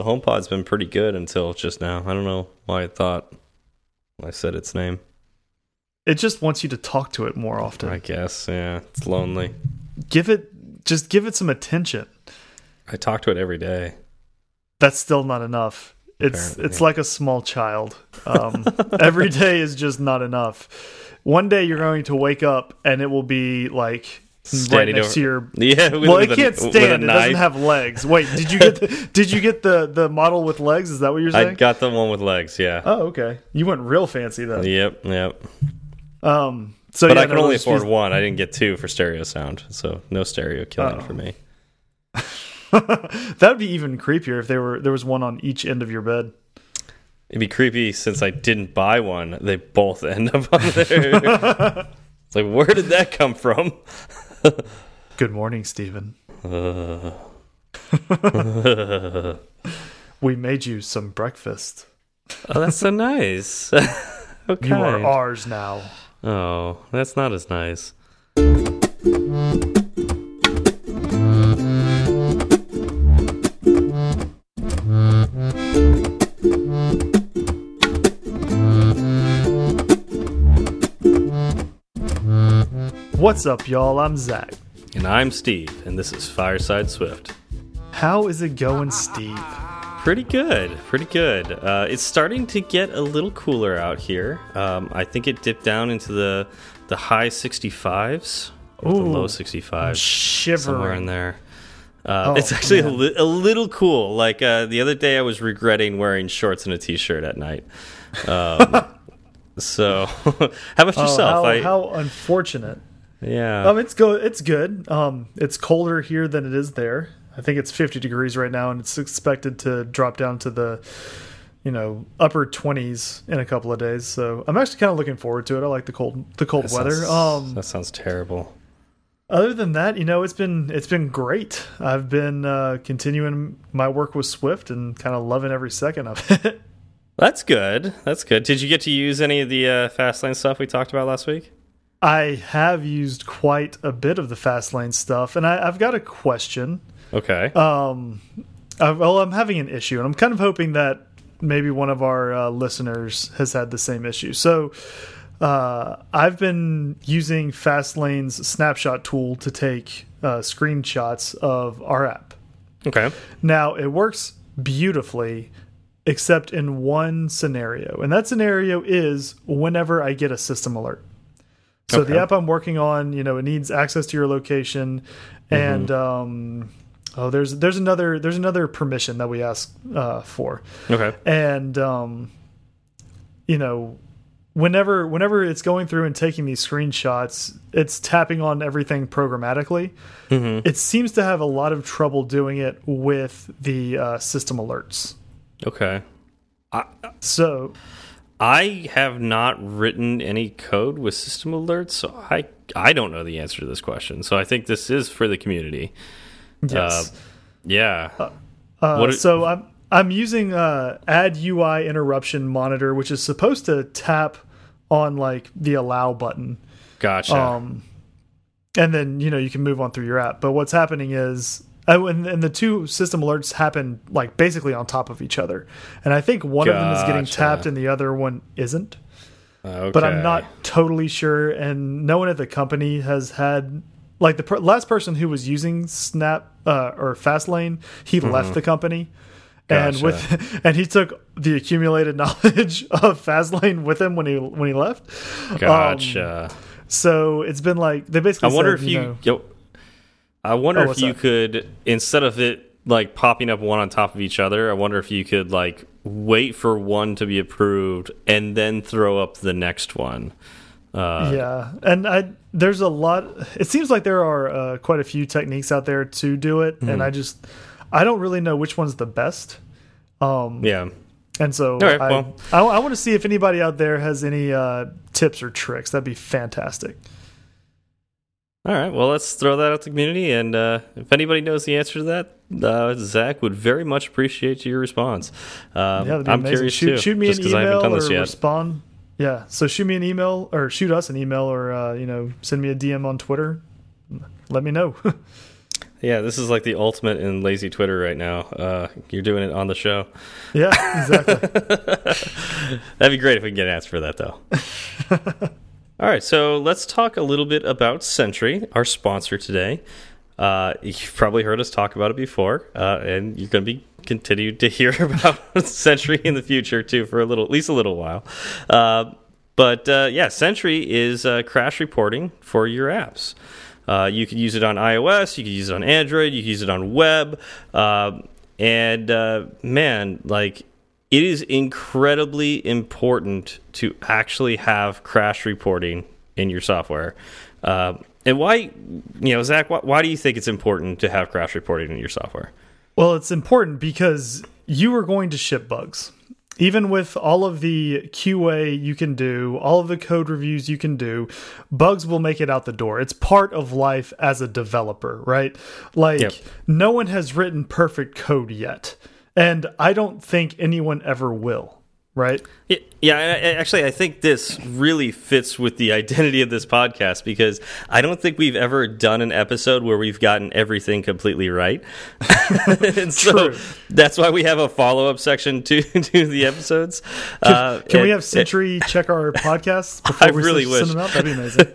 The HomePod's been pretty good until just now. I don't know why I thought I said its name. It just wants you to talk to it more often. I guess, yeah. It's lonely. Give it just give it some attention. I talk to it every day. That's still not enough. It's Apparently. it's like a small child. Um, every day is just not enough. One day you're going to wake up and it will be like right Standing next over- to your Yeah, with, well, with it can't a stand. It doesn't have legs. Wait, did you get the, did you get the the model with legs? Is that what you're saying? I got the one with legs, yeah. oh, okay. You went real fancy then. Yep, yep. Um, so But yeah, I can no, only afford one. I didn't get two for stereo sound, so no stereo killing Uh-oh. for me. that would be even creepier if there were there was one on each end of your bed. It'd be creepy since I didn't buy one. They both end up on there. it's like, where did that come from? Good morning, Stephen. Uh, We made you some breakfast. oh, that's so nice. okay. You are ours now. Oh, that's not as nice. What's up, y'all? I'm Zach. And I'm Steve, and this is Fireside Swift. How is it going, Steve? Pretty good, pretty good. Uh, it's starting to get a little cooler out here. Um, I think it dipped down into the the high 65s, or the Ooh. low 65s, somewhere in there. Uh, Oh, it's actually a, man. li a little cool. Like uh, the other day, I was regretting wearing shorts and a t-shirt at night. Um, so, how about Oh, yourself? how, I, how unfortunate. Yeah. Um, it's go. It's good. Um, it's colder here than it is there. I think it's 50 degrees right now, and it's expected to drop down to the, you know, upper 20s in a couple of days. So I'm actually kind of looking forward to it. I like the cold, the cold That weather. sounds- Um, that sounds terrible. other than that, you know, it's been it's been great. I've been uh, continuing my work with Swift and kind of loving every second of it. That's good. That's good. Did you get to use any of the uh, Fastlane stuff we talked about last week? I have used quite a bit of the Fastlane stuff, and I, I've got a question. Okay. Um, uh, well, I'm having an issue, and I'm kind of hoping that maybe one of our uh, listeners has had the same issue. So, uh, I've been using Fastlane's snapshot tool to take uh, screenshots of our app. okay. Now, it works beautifully, except in one scenario, and that scenario is whenever I get a system alert. So Okay. the app I'm working on, you know, it needs access to your location, and um, oh, there's there's another there's another permission that we ask uh, for, Okay. and um, you know, whenever whenever it's going through and taking these screenshots, it's tapping on everything programmatically. Mm-hmm. It seems to have a lot of trouble doing it with the uh, system alerts. Okay. So I have not written any code with system alerts, so I I don't know the answer to this question. So I think this is for the community. yes, Yeah. uh, what so I'm I'm using uh, add UI interruption monitor, which is supposed to tap on like the allow button. gotcha. Um, and then you know you can move on through your app. But what's happening is, oh, and, and the two system alerts happen like basically on top of each other. And I think one of them is getting tapped and the other one isn't. okay. But I'm not totally sure. And no one at the company has had like the per last person who was using Snap uh, or Fastlane, he left the company. And with and he took the accumulated knowledge of Fastlane with him when he when he left. Um, Gotcha. so it's been like they basically. I wonder said, if you, know, yo, I wonder Oh, if you could instead of it like popping up one on top of each other, I wonder if you could like wait for one to be approved and then throw up the next one. Uh, yeah, and I there's a lot. It seems like there are uh, quite a few techniques out there to do it, Hmm. and I just I don't really know which one's the best. Um, yeah. and so right, I, well. I, I want to see if anybody out there has any uh, tips or tricks. That'd be fantastic. All right. Well, let's throw that out to the community, and uh, if anybody knows the answer to that, uh, Zach would very much appreciate your response. Um, Yeah, I'm amazing. curious shoot, too, shoot me an 'cause I haven't email or respond. Yeah, so shoot me an email or shoot us an email or uh, you know send me a DM on Twitter. Let me know. Yeah, this is like the ultimate in lazy Twitter right now. Uh, you're doing it on the show. Yeah, exactly. That'd be great if we can get an answer for that, though. All right, so let's talk a little bit about Sentry, our sponsor today. Uh, you've probably heard us talk about it before, uh, and you're going to be continued to hear about Sentry in the future too for a little, at least a little while. Uh, but uh, yeah, Sentry is uh, crash reporting for your apps. Uh, you could use it on iOS, you could use it on Android, you could use it on web, and man, like it is incredibly important to actually have crash reporting in your software. Uh, and why, you know, Zach, why, why, do you think it's important to have crash reporting in your software? Well, it's important because you are going to ship bugs. Even with all of the QA you can do, all of the code reviews you can do, bugs will make it out the door. It's part of life as a developer, right? Like, yep. no one has written perfect code yet and I don't think anyone ever will. Right? Yeah, actually, I think this really fits with the identity of this podcast because I don't think we've ever done an episode where we've gotten everything completely right. and so True. that's why we have a follow up section to, to the episodes. Can, uh, can and, we have Sentry check our podcasts before I we really send wish. them out? That'd be amazing.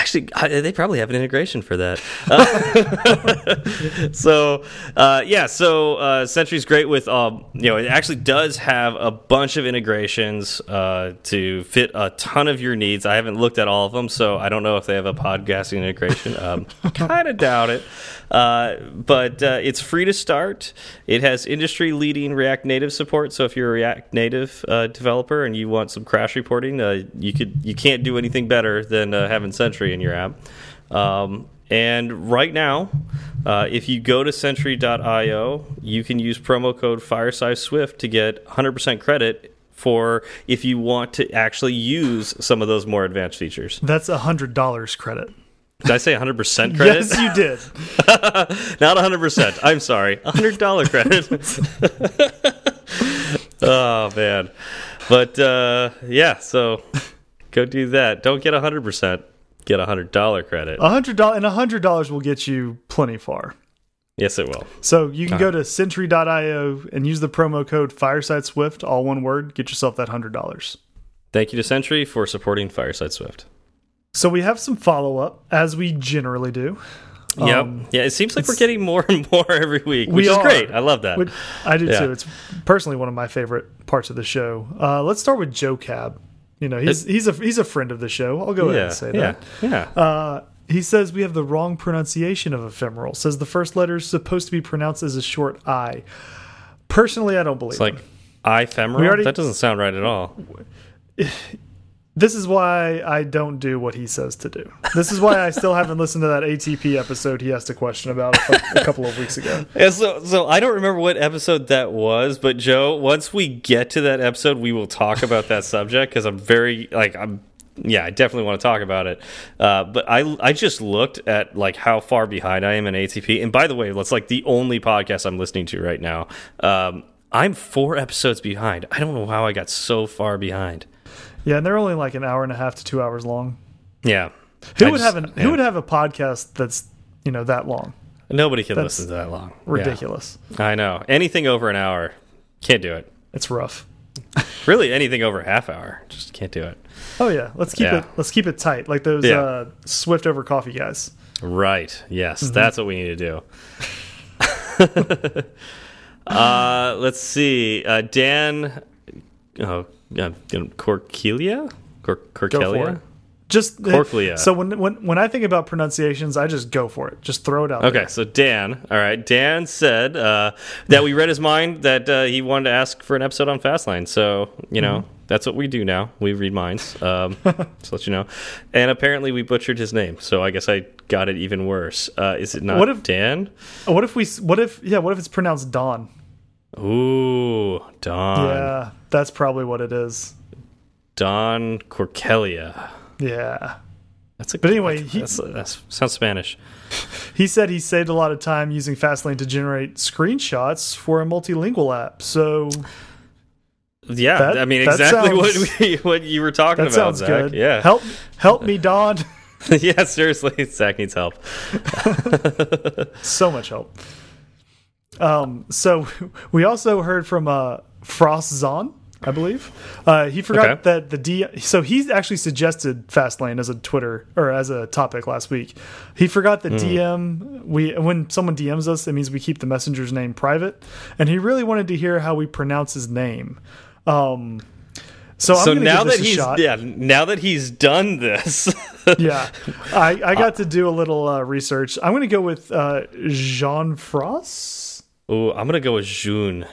Actually, they probably have an integration for that. Uh, so, uh, yeah, so uh, Sentry's great with, um, you know, it actually does have a bunch of integrations uh, to fit a ton of your needs. I haven't looked at all of them, so I don't know if they have a podcasting integration. Um, kind of doubt it. Uh, but uh, it's free to start. It has industry leading React Native support. So if you're a React Native uh, developer and you want some crash reporting, uh, you could you can't do anything better than uh, having Sentry in your app. Um, and right now, uh, if you go to Sentry.io, you can use promo code Fireside Swift to get 100% credit for if you want to actually use some of those more advanced features. That's $100 credit. Did I say 100% credit? yes, you did. Not 100%. I'm sorry. $100 credit. oh, man. But uh, yeah, so go do that. Don't get 100%. Get a $100 credit. A $100 and a $100 will get you plenty far. Yes, it will. So you can uh -huh. go to Sentry.io and use the promo code Fireside Swift, all one word. Get yourself that $100. Thank you to Sentry for supporting Fireside Swift. So we have some follow up, as we generally do. Yep. Um, yeah, it seems like we're getting more and more every week, which we is are. great. I love that. I do yeah. too. It's personally one of my favorite parts of the show. Uh, let's start with Joe Cab. You know, he's it, he's a he's a friend of the show. I'll go yeah, ahead and say that. Yeah. Yeah. Uh, he says we have the wrong pronunciation of ephemeral. Says the first letter is supposed to be pronounced as a short I. Personally, I don't believe. It's like ephemeral. Already, that doesn't sound right at all. This is why I don't do what he says to do. This is why I still haven't listened to that ATP episode he asked a question about a, couple of weeks ago. Yeah, so, so I don't remember what episode that was, but Joe, once we get to that episode, we will talk about that subject because I'm very like I'm yeah, I definitely want to talk about it. Uh, but I I just looked at like how far behind I am in ATP. And by the way, that's like the only podcast I'm listening to right now. Um, I'm four episodes behind. I don't know how I got so far behind. Yeah, and they're only like an hour and a half to two hours long. Yeah. Who I would just, have an, yeah. Who would have a podcast that's you know that long? Nobody can that's listen to that long. Ridiculous. Yeah. I know. Anything over an hour, can't do it. It's rough. really, anything over a half hour, just can't do it. Oh yeah, let's keep yeah. it. Let's keep it tight, like those uh, Swift over coffee guys. Right. Yes, mm -hmm. that's what we need to do. uh, let's see. Uh, Dan. Oh uh, Corkelia? Cor Corkelia? Just Corkelia. So when when when I think about pronunciations, I just go for it. Just throw it out. Okay, there. so Dan, all right, Dan said uh, that we read his mind that uh, he wanted to ask for an episode on Fastlane. So you know. Mm -hmm. That's what we do now. We read minds. Um, just let you know. And apparently, we butchered his name. So I guess I got it even worse. Uh, is it not what if, Dan? What if we? What if? Yeah. What if it's pronounced Don? Ooh, Don. Yeah, that's probably what it is. Don Corkelia. Yeah. That's a, but anyway, he, that's, that sounds Spanish. He said he saved a lot of time using Fastlane to generate screenshots for a multilingual app. So, yeah, that, I mean exactly sounds, what we, what you were talking that about. Sounds Zach. good. Yeah, help help me, Don. yeah, seriously, Zach needs help. so much help. Um, so we also heard from uh, Frost Zon, I believe. Uh, he forgot Okay. that the D. So he actually suggested Fastlane as a Twitter or as a topic last week. He forgot that DM. We when someone DMs us, it means we keep the messenger's name private, and he really wanted to hear how we pronounce his name. Um, so, I'm So now give this that a he's shot. yeah, now that he's done this, yeah, I, I got to do a little uh, research. I'm going to go with uh, Jean Frost. Oh, I'm gonna go with June.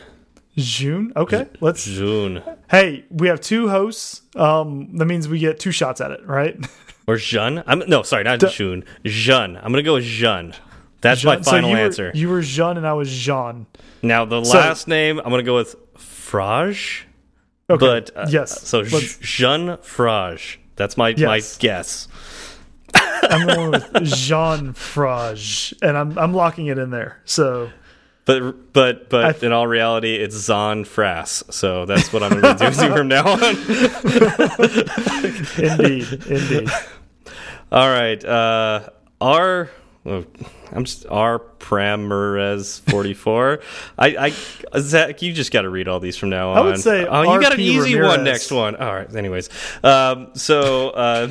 June. Okay, let's. June Hey, we have two hosts. Um, that means we get two shots at it, right? or Jean. I'm no, sorry, not June. Jean. I'm gonna go with Jean. That's my Jean- so final you were- answer. you were Jean and I was Jean. now the so- last name, I'm gonna go with Frage. Okay. But uh, yes. so let's- Jean Frage. That's my my guess. I'm going with Jean Frage, and I'm I'm locking it in there. So But but but in all reality, it's Zon Frass. So that's what I'm going to do from now on. indeed, indeed. All right. Uh, R. oh, I'm just R. Pramerez 44. I, I Zach, you just got to read all these from now on. I would say oh, you got an easy Ramirez. one next one. All right. Anyways, um, so. Uh,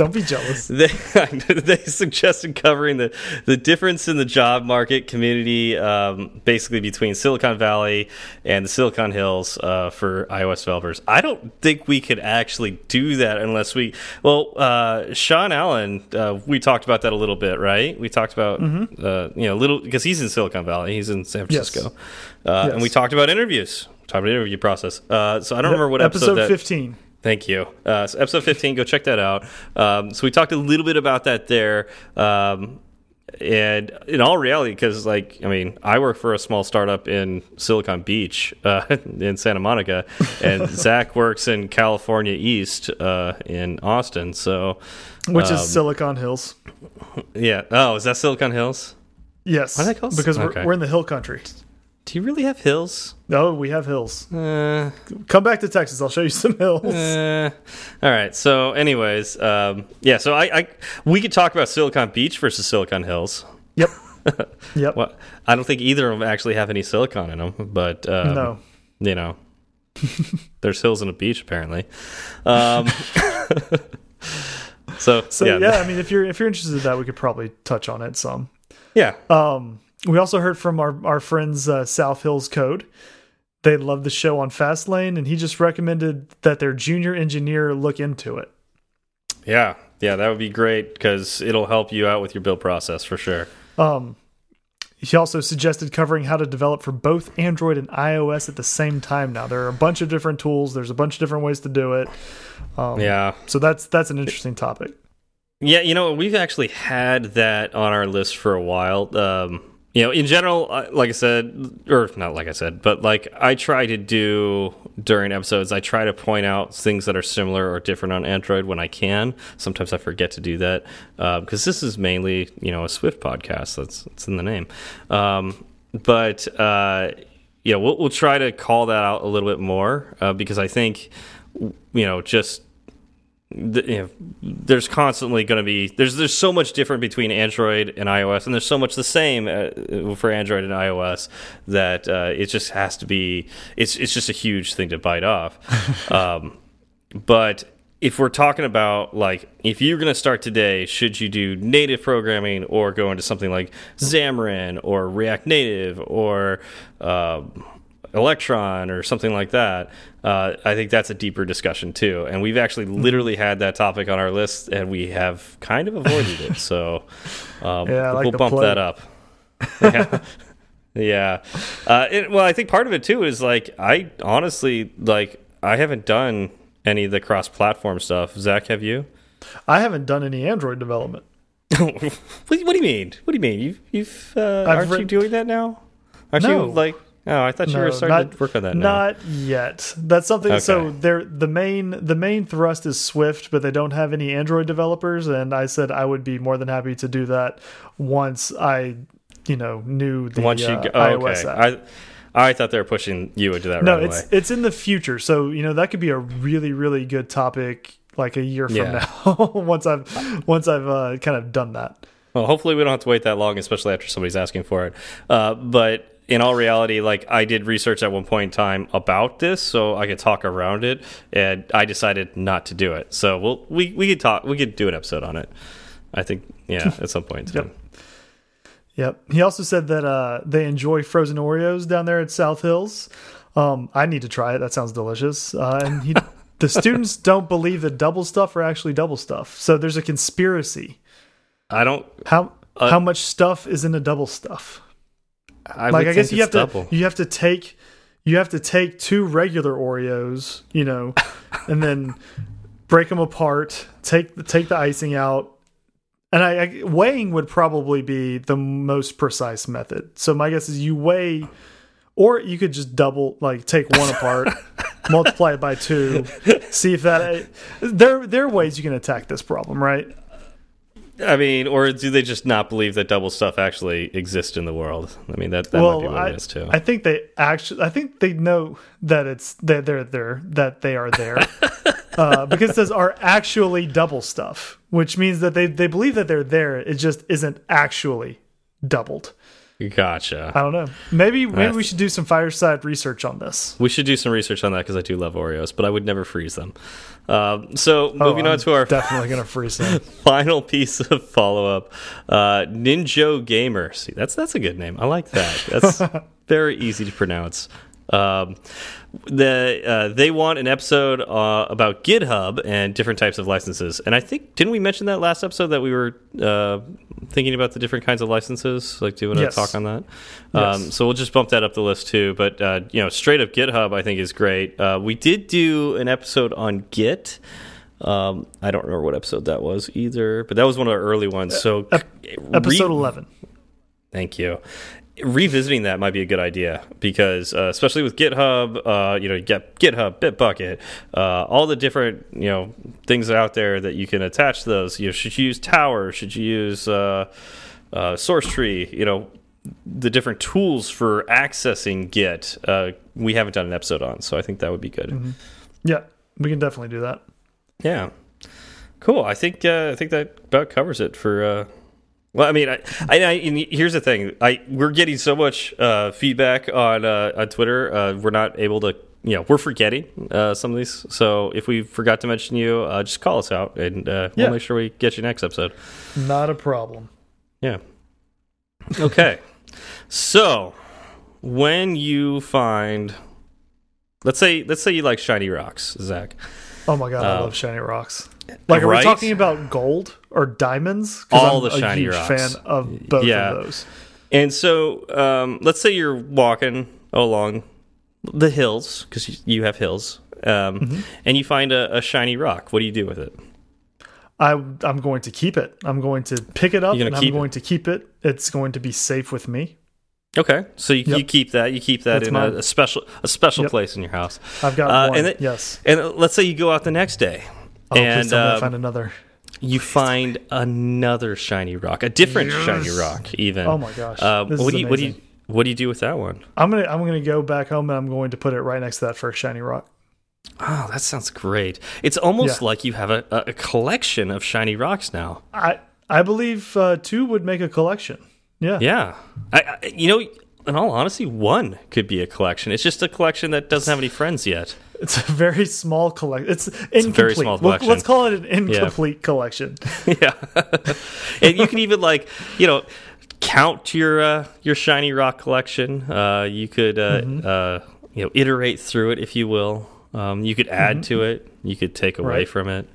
Don't be jealous. they they suggested covering the the difference in the job market community um, basically between Silicon Valley and the Silicon Hills uh, for iOS developers. I don't think we could actually do that unless we well uh, Sean Allen uh, we talked about that a little bit right we talked about Mm-hmm. uh, you know a little because he's in Silicon Valley he's in San Yes. Francisco uh, and we talked about interviews talked about the interview process uh, so I don't remember what episode, episode that, 15. Thank you. Uh, so episode 15, go check that out. Um, so we talked a little bit about that there. Um, and in all reality, because, like, I mean, I work for a small startup in Silicon Beach uh, in Santa Monica, and Zach works in California East uh, in Austin. So, Which um, is Silicon Hills. yeah. Oh, is that Silicon Hills? Yes, Why are they called- because Okay. we're, we're in the hill country. Do you really have hills? No, we have hills. Uh, Come back to Texas. I'll show you some hills. Uh, all right. So, anyways, um, yeah. So I, I, we could talk about Silicon Beach versus Silicon Hills. Yep. Yep. Well, I don't think either of them actually have any silicon in them, but um, No. you know, there's hills and a beach apparently. Um, so, So yeah, yeah. I mean, if you're if you're interested in that, we could probably touch on it some. yeah. Um, we also heard from our our friends uh, South Hills Code. They love the show on Fastlane, and he just recommended that their junior engineer look into it. yeah, yeah. That would be great because it'll help you out with your build process for sure. Um, he also suggested covering how to develop for both Android and iOS at the same time. Now there are a bunch of different tools. There's a bunch of different ways to do it. Um, Yeah. So that's that's an interesting topic. Yeah, you know, we've actually had that on our list for a while. Um, you know, in general, uh, like I said, or not like I said, but like I try to do during episodes, I try to point out things that are similar or different on Android when I can. Sometimes I forget to do that because this is mainly, you know, a Swift podcast. That's it's in the name. Um, but uh, yeah, we'll, we'll try to call that out a little bit more uh, because I think, you know, just you know, there's constantly going to be there's there's so much different between Android and iOS, and there's so much the same uh, for Android and iOS that uh, it just has to be. It's it's just a huge thing to bite off. um, but if we're talking about like if you're going to start today, should you do native programming or go into something like Xamarin or React Native or uh, Electron or something like that, uh, I think that's a deeper discussion too. And we've actually literally had that topic on our list, and we have kind of avoided it. So um, Yeah, like we'll bump play. that up. yeah. Yeah. Uh, it, well, I think part of it too is like I honestly like I haven't done any of the cross-platform stuff. Zach, have you? I haven't done any Android development. what, do you- what do you mean? What do you mean? You've you've uh, aren't you doing that now? Aren't No. you like? Oh, I thought you were starting not- to work on that now. Not yet. That's something. So they're the main the main thrust is Swift, but they don't have any Android developers. And I said I would be more than happy to do that once I, you know, knew the Once you uh, go, oh, iOS okay, app. I I thought they were pushing you into that no, right it's away. it's in the future. So you know that could be a really really good topic like a year from Yeah. now once I've once I've uh, kind of done that. Well, hopefully we don't have to wait that long, especially after somebody's asking for it. Uh, but in all reality, like I did research at one point in time about this, so I could talk around it, and I decided not to do it. So we'll we we could talk, we could do an episode on it. I think, yeah, at some point. Yep. Yep. He also said that uh, they enjoy frozen Oreos down there at South Hills. Um, I need to try it. That sounds delicious. Uh, and he, the students don't believe that double stuff are actually double stuff. So there's a conspiracy. I don't. How Uh, how much stuff is in a double stuff? I like I guess you have it's to you have to take you have to take two regular Oreos, you know, and then break them apart, take take the icing out. And I, I weighing would probably be the most precise method. So my guess is you weigh or you could just double like take one apart, multiply it by 2, see if that there there are ways you can attack this problem, right? I mean, or do they just not believe that double stuff actually exists in the world? I mean, that that might be what I, it is too. I think they actually, I think they know that it's that they're there, that they are there, uh, because says are actually double stuff, which means that they they believe that they're there. It just isn't actually doubled. gotcha. I don't know. Maybe maybe That's- we should do some fireside research on this. We should do some research on that because I do love Oreos, but I would never freeze them. Um, so moving Oh, on I'm to our definitely gonna freeze them. final piece of follow up, uh, Ninjo Gamer. See, that's that's a good name. I like that. That's very easy to pronounce. Um, the uh, they want an episode uh, about GitHub and different types of licenses. And I think didn't we mention that last episode that we were uh, thinking about the different kinds of licenses? Like, do you want to Yes. talk on that? Yes. Um, so we'll just bump that up the list too. But uh, you know, straight up GitHub, I think is great. Uh, we did do an episode on Git. Um, I don't remember what episode that was either, but that was one of our early ones. So, Episode eleven. Thank you. Revisiting that might be a good idea because, uh, especially with GitHub, uh, you know, you get GitHub, Bitbucket, uh, all the different you know things out there that you can attach to those. You know, should you use Tower? Should you use uh, uh, SourceTree? You know, the different tools for accessing Git. Uh, we haven't done an episode on, so I think that would be good. Yeah, we can definitely do that. Yeah, cool. I think uh, I think that about covers it for. Well, I mean, I, I, I here's the thing: I we're getting so much uh, feedback on uh, on Twitter. Uh, we're not able to, you know, we're forgetting uh, some of these. So if we forgot to mention you, uh, just call us out, and uh, Yeah. we'll make sure we get you next episode. Not a problem. Yeah. Okay. so when you find, let's say, let's say you like shiny rocks, Zach. Oh my god, I love shiny rocks. Like, are right? we talking about gold or diamonds? All I'm the a huge rocks. fan of both Yeah. of those. And so, um, let's say you're walking along the hills because you have hills, um, Mm-hmm. and you find a, a shiny rock. What do you do with it? I, I'm going to keep it. I'm going to pick it up and I'm keep it? going to keep it. It's going to be safe with me. Okay, so you, Yep. you keep that. You keep that That's in a, a special a special Yep. place in your house. I've got Uh, one. and it- yes. And let's say you go out the next day, Oh, and please tell me I um, find another. you find another shiny rock, a different Yes. shiny rock, even. Oh my gosh, Um, what do you what do you what do you do with that one? I'm gonna I'm gonna go back home and I'm going to put it right next to that first shiny rock. Oh, that sounds great. It's almost Yeah. like you have a, a a collection of shiny rocks now. I I believe uh, two would make a collection. Yeah. Yeah, I, I, you know, in all honesty, one could be a collection. It's just a collection that doesn't have any friends yet. It's a very small collection. It's incomplete. very small collection. Let's call it an incomplete collection. yeah, and you can even like you know count your uh, your shiny rock collection. Uh, you could uh, Mm-hmm. uh, you know iterate through it if you will. Um, you could add to it. You could take away. Right. from it.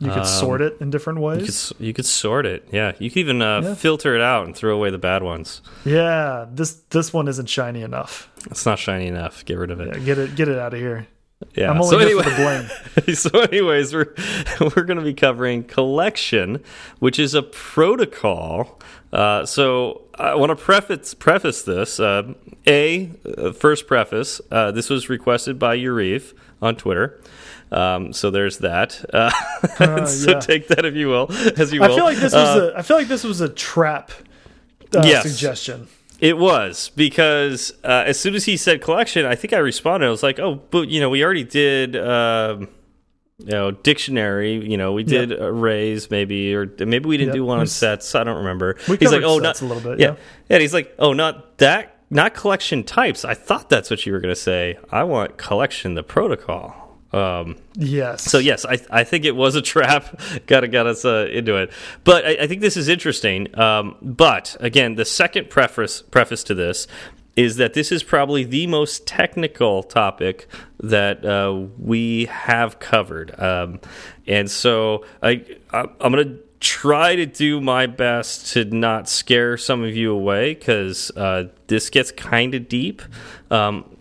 You could sort it in different ways. You could you could sort it. Yeah, you could even uh, Yeah. filter it out and throw away the bad ones. yeah, this this one isn't shiny enough. It's not shiny enough. Get rid of it. Yeah, get it get it out of here. Yeah. I'm only so anyway, so anyways we're we're going to be covering collection which is a protocol uh, so i want to preface preface this uh, a uh, first preface uh, this was requested by Uriv on twitter um, so there's that uh, so yeah. take that if you will as you will. I feel like this was Uh, a I feel like this was a trap uh, Yes. suggestion. It was because uh, as soon as he said collection, I think I responded. I was like, "Oh, but you know, we already did, um, you know dictionary you know we did Yep. arrays maybe or maybe we didn't Yep. do one on sets i don't remember We he's like oh sets not a little bit, yeah. yeah. yeah he's like oh not that not collection types i thought that's what you were going to say i want collection the protocol um Yes. so yes, I I think it was a trap. gotta got us uh, into it. But I, I think this is interesting. Um, but again, the second preface preface to this is that this is probably the most technical topic that uh, we have covered. Um, and so I, I I'm gonna try to do my best to not scare some of you away because uh, this gets kind of deep. Um,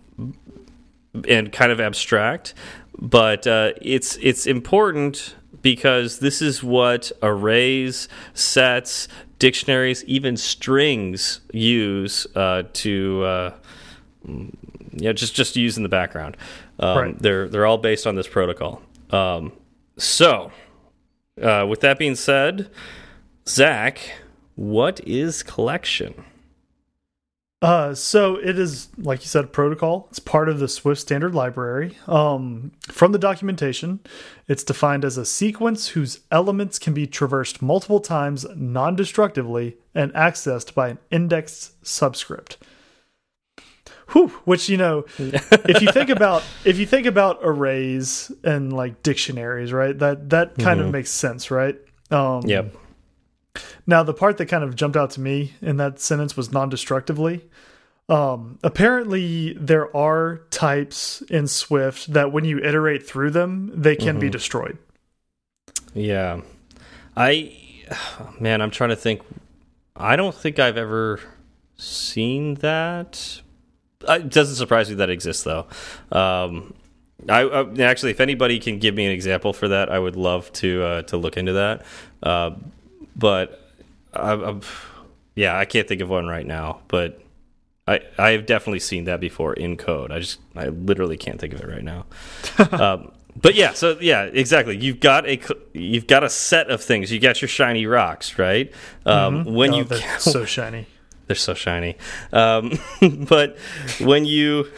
and kind of abstract, but uh, it's it's important because this is what arrays, sets, dictionaries, even strings use uh, to uh, yeah just just use in the background. Um, Right. They're they're all based on this protocol. Um, so, uh, with that being said, Zach, what is collection? Uh, so it is, like you said, a protocol. It's part of the Swift standard library. Um, from the documentation, it's defined as a sequence whose elements can be traversed multiple times non destructively and accessed by an indexed subscript. Whew, which you know, if you think about if you think about arrays and like dictionaries, right? That that kind of makes sense, right? Um, Yep. Now, the part that kind of jumped out to me in that sentence was non-destructively. Um, apparently, there are types in Swift that when you iterate through them, they can be destroyed. Yeah. I man, I'm trying to think I don't think I've ever seen that. It doesn't surprise me that it exists though. Um I, I actually if anybody can give me an example for that, I would love to uh to look into that. Uh but I, I'm yeah, I can't think of one right now, but I I've definitely seen that before in code. I just I literally can't think of it right now. um, but yeah, so yeah, exactly. You've got a you've got a set of things. You got your shiny rocks, right? Um, When Oh, you they're so shiny. they're so shiny. Um, but when you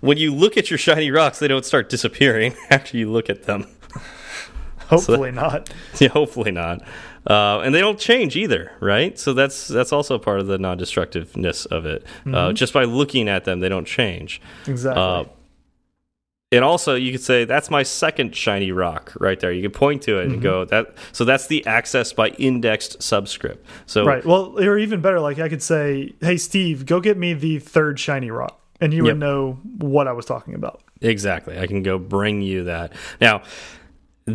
when you look at your shiny rocks, they don't start disappearing after you look at them. Hopefully not. Yeah, hopefully not. Uh, and they don't change either, right? So that's that's also part of the non-destructiveness of it. Uh, just by looking at them, they don't change. Exactly. Uh, and also, you could say that's my second shiny rock right there. You could point to it and go that. So that's the access by indexed subscript. So right. Well, or even better, like I could say, "Hey, Steve, go get me the third shiny rock," and you Yep. would know what I was talking about. Exactly. I can go bring you that. Now,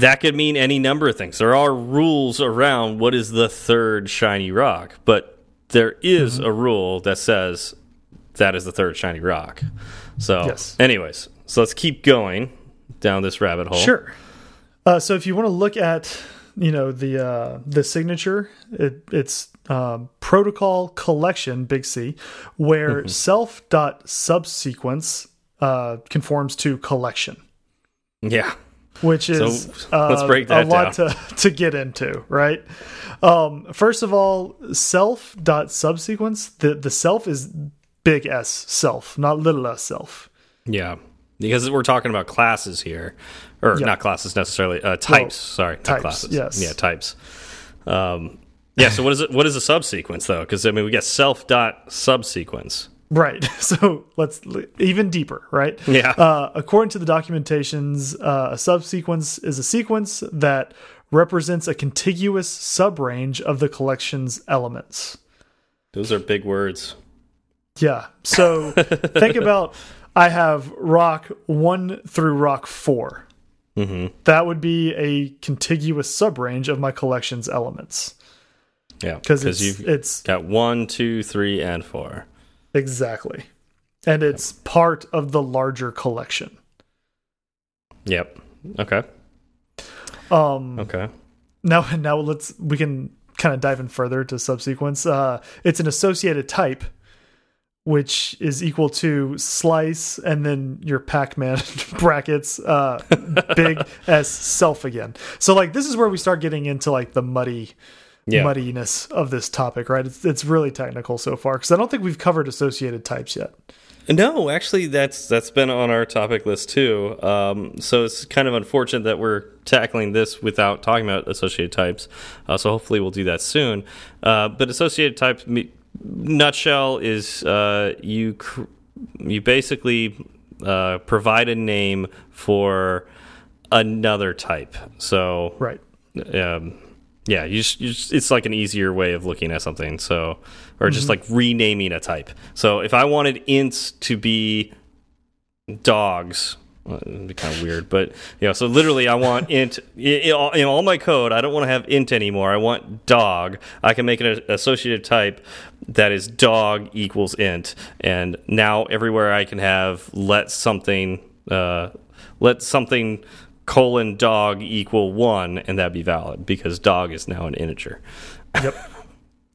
that could mean any number of things. There are rules around what is the third shiny rock, but there is Mm-hmm. a rule that says that is the third shiny rock. So, Yes. anyways, so let's keep going down this rabbit hole. Sure. Uh, so if you want to look at, you know, the uh, the signature, it, it's um, protocol collection, big C, where Mm-hmm. self dot subsequence uh, conforms to collection, Yeah. Which is uh, let's break a lot to to get into, right? Um, first of all, self dot subsequence. The the self is big S self, not little s self. Yeah. Because we're talking about classes here, or Yeah. not classes necessarily, uh, types. sorry, not types, classes. yes. Yeah, types. Um, yeah. So what is it? What is a subsequence though? Because I mean, we get self dot subsequence. Right. So let's even deeper, right? Yeah. Uh, according to the documentations, uh, a subsequence is a sequence that represents a contiguous subrange of the collection's elements. Those are big words. Yeah. So think about I have rock one through rock 4 Mm-hmm. That would be a contiguous subrange of my collection's elements Yeah, because it's you've it's got one, two, three, and four. Exactly, and it's part of the larger collection. Yep. Okay. Um, Okay. Now, now let's we can kind of dive in further to subsequence. Uh, it's an associated type, which is equal to slice and then your Pac-Man brackets, uh, big S self again. So like this is where we start getting into like the muddy Yeah. muddiness of this topic, right? It's it's really technical so far because I don't think we've covered associated types yet. No, actually, that's that's been on our topic list too. Um, so it's kind of unfortunate that we're tackling this without talking about associated types. Uh, so hopefully we'll do that soon. Uh, but associated types, nutshell, is uh, you you basically uh, provide a name for another type. So right. Um, yeah, you just, you just, it's like an easier way of looking at something. So, or just mm -hmm. like renaming a type. So, if I wanted ints to be dogs, well, it'd be kind of weird, but you know, so literally, I want int in, in all my code. I don't want to have int anymore. I want dog. I can make an associative type that is dog equals int, and now everywhere I can have let something uh, let something colon dog equal one, and that'd be valid because dog is now an integer. Yep.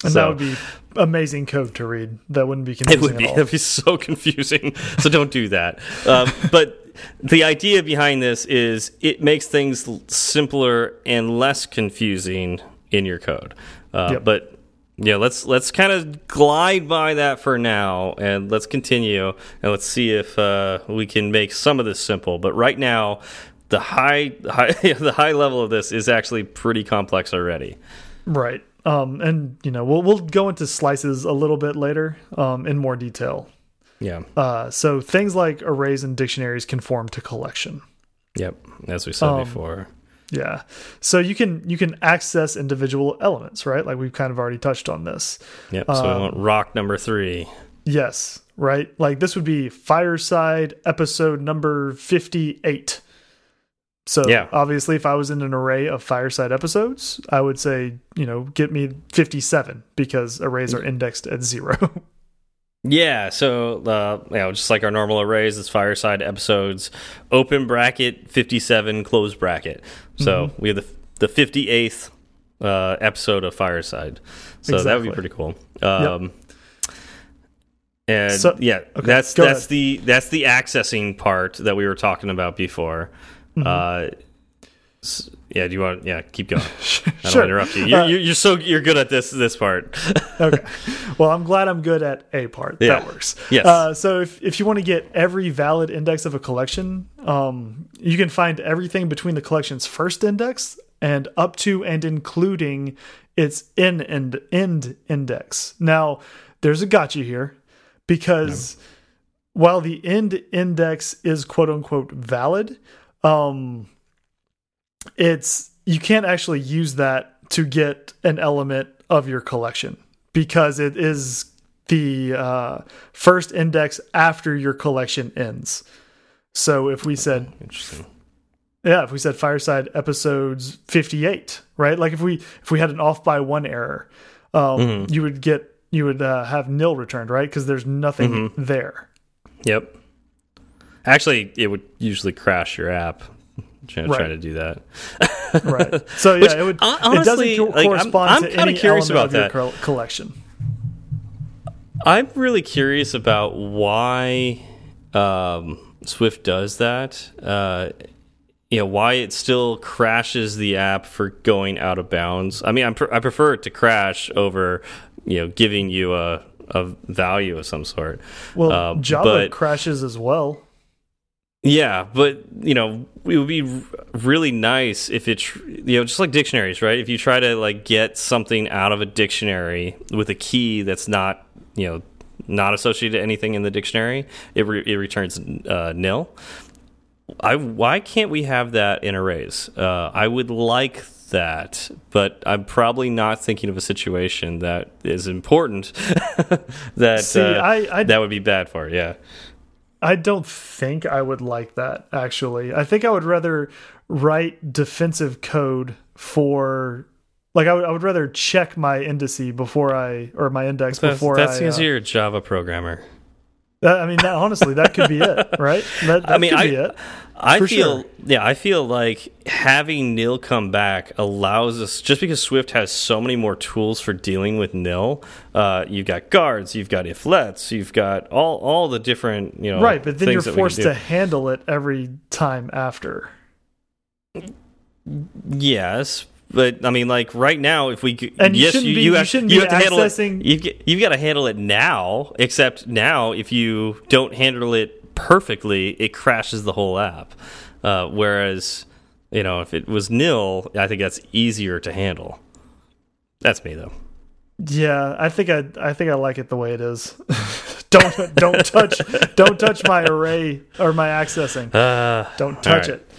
And so, that would be amazing code to read. That wouldn't be confusing. It would be. It'd be so confusing. so don't do that. Um, but the idea behind this is it makes things simpler and less confusing in your code. Uh, yep. But yeah, let's let's kind of glide by that for now, and let's continue and let's see if uh, we can make some of this simple. But right now, the high, high the high level of this is actually pretty complex already. Right. Um, and you know we'll we'll go into slices a little bit later um, in more detail. Yeah. Uh, so things like arrays and dictionaries conform to collection. Yep, as we said um, before. Yeah. So you can you can access individual elements, right? Like we've kind of already touched on this. Yep. So um, want rock number three. Yes. Right. Like this would be Fireside episode number fifty eight. So yeah. obviously, if I was in an array of fireside episodes, I would say, you know, get me 57 because arrays are indexed at zero. yeah. So, uh, you know, just like our normal arrays, it's fireside episodes, open bracket, 57, close bracket. So mm -hmm. we have the, the 58th uh, episode of Fireside. So exactly. that would be pretty cool. Um, yep. And so, yeah, okay, that's that's ahead. the that's the accessing part that we were talking about before. Mm -hmm. uh, yeah, do you want? Yeah, keep going. I don't sure. interrupt you. You're, uh, you're, so you're good at this this part. okay. Well, I'm glad I'm good at a part. Yeah. That works. Yes. Uh, so if if you want to get every valid index of a collection, um, you can find everything between the collection's first index and up to and including its in end end index. Now, there's a gotcha here because while the end index is quote unquote valid um, it's you can't actually use that to get an element of your collection because it is the uh, first index after your collection ends. So if we said, interesting, yeah, if we said fireside episodes fifty eight, right? Like if we if we had an off by one error, um, mm -hmm. you would get you would uh, have nil returned, right? Because there's nothing mm -hmm. there. Yep. Actually, it would usually crash your app. Trying, right. to do that. right. So yeah, Which, it would. Honestly, it doesn't like, correspond I'm, I'm to any curious about that collection. I'm really curious about why um, Swift does that. Uh, you know why it still crashes the app for going out of bounds. I mean, I, I prefer it to crash over you know giving you a a value of some sort. Well, uh, Java crashes as well. Yeah, but you know, it would be really nice if it, you know, just like dictionaries, right? If you try to like get something out of a dictionary with a key that's not, you know, not associated to anything in the dictionary, it re it returns uh, nil. I why can't we have that in arrays? Uh, I would like that, but I'm probably not thinking of a situation that is important that See, uh, I, I, that would be bad for. Yeah. I don't think I would like that actually. I think I would rather write defensive code for like I would, I would rather check my indice before I or my index that's, before that's I. because uh, you're a Java programmer. That, I mean, that, honestly, that could be it, right? That, that I mean, I, I feel, sure. yeah, I feel like having nil come back allows us, just because Swift has so many more tools for dealing with nil. Uh, you've got guards, you've got if lets, you've got all all the different, you know, right. But then you're forced to handle it every time after. Yes, but I mean, like right now, if we And you yes, shouldn't you, be- you you have, shouldn't you be have to handle it. You've, you've got to handle it now. Except now, if you don't handle it perfectly, it crashes the whole app. Uh, whereas, you know, if it was nil, I think that's easier to handle. That's me though. Yeah, I think I I think I like it the way it is. don't don't touch don't touch my array or my accessing. Uh, Don't touch right. it.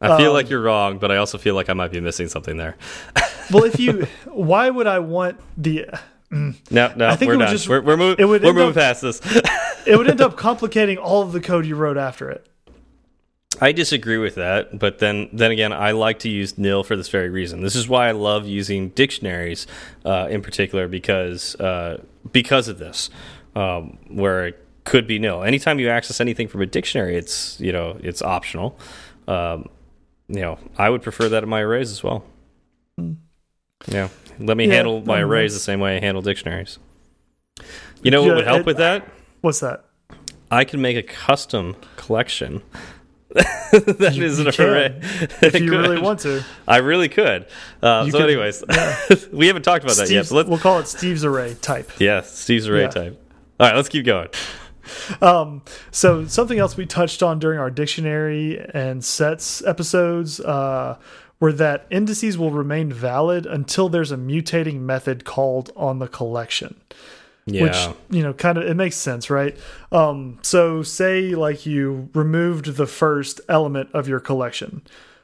I feel Um, like you're wrong, but I also feel like I might be missing something there. Well, if you, why would I want the? No, no, I think we're it would done. just- we're we're, mov it would we're moving past this. It would end up complicating all of the code you wrote after it. I disagree with that, but then then again, I like to use nil for this very reason. This is why I love using dictionaries uh, in particular because uh, because of this, um, where it could be nil. Anytime you access anything from a dictionary, it's you know it's optional. Um, you know, I would prefer that in my arrays as well. Yeah, let me Yeah, handle my arrays the same way I handle dictionaries. You know what Yeah, would help it- with that? What's that? I can make a custom collection. that You- is an array. If you really want to, I really could. Uh, so, could- anyways, we haven't talked about that yet. Steve's, let's, we'll call it Steve's array type. yeah, Steve's array Yeah. type. All right, let's keep going. Um, so something else we touched on during our dictionary and sets episodes uh, were that indices will remain valid until there's a mutating method called on the collection. Yeah, which you know kind of it makes sense right? Um so say like you removed the first element of your collection.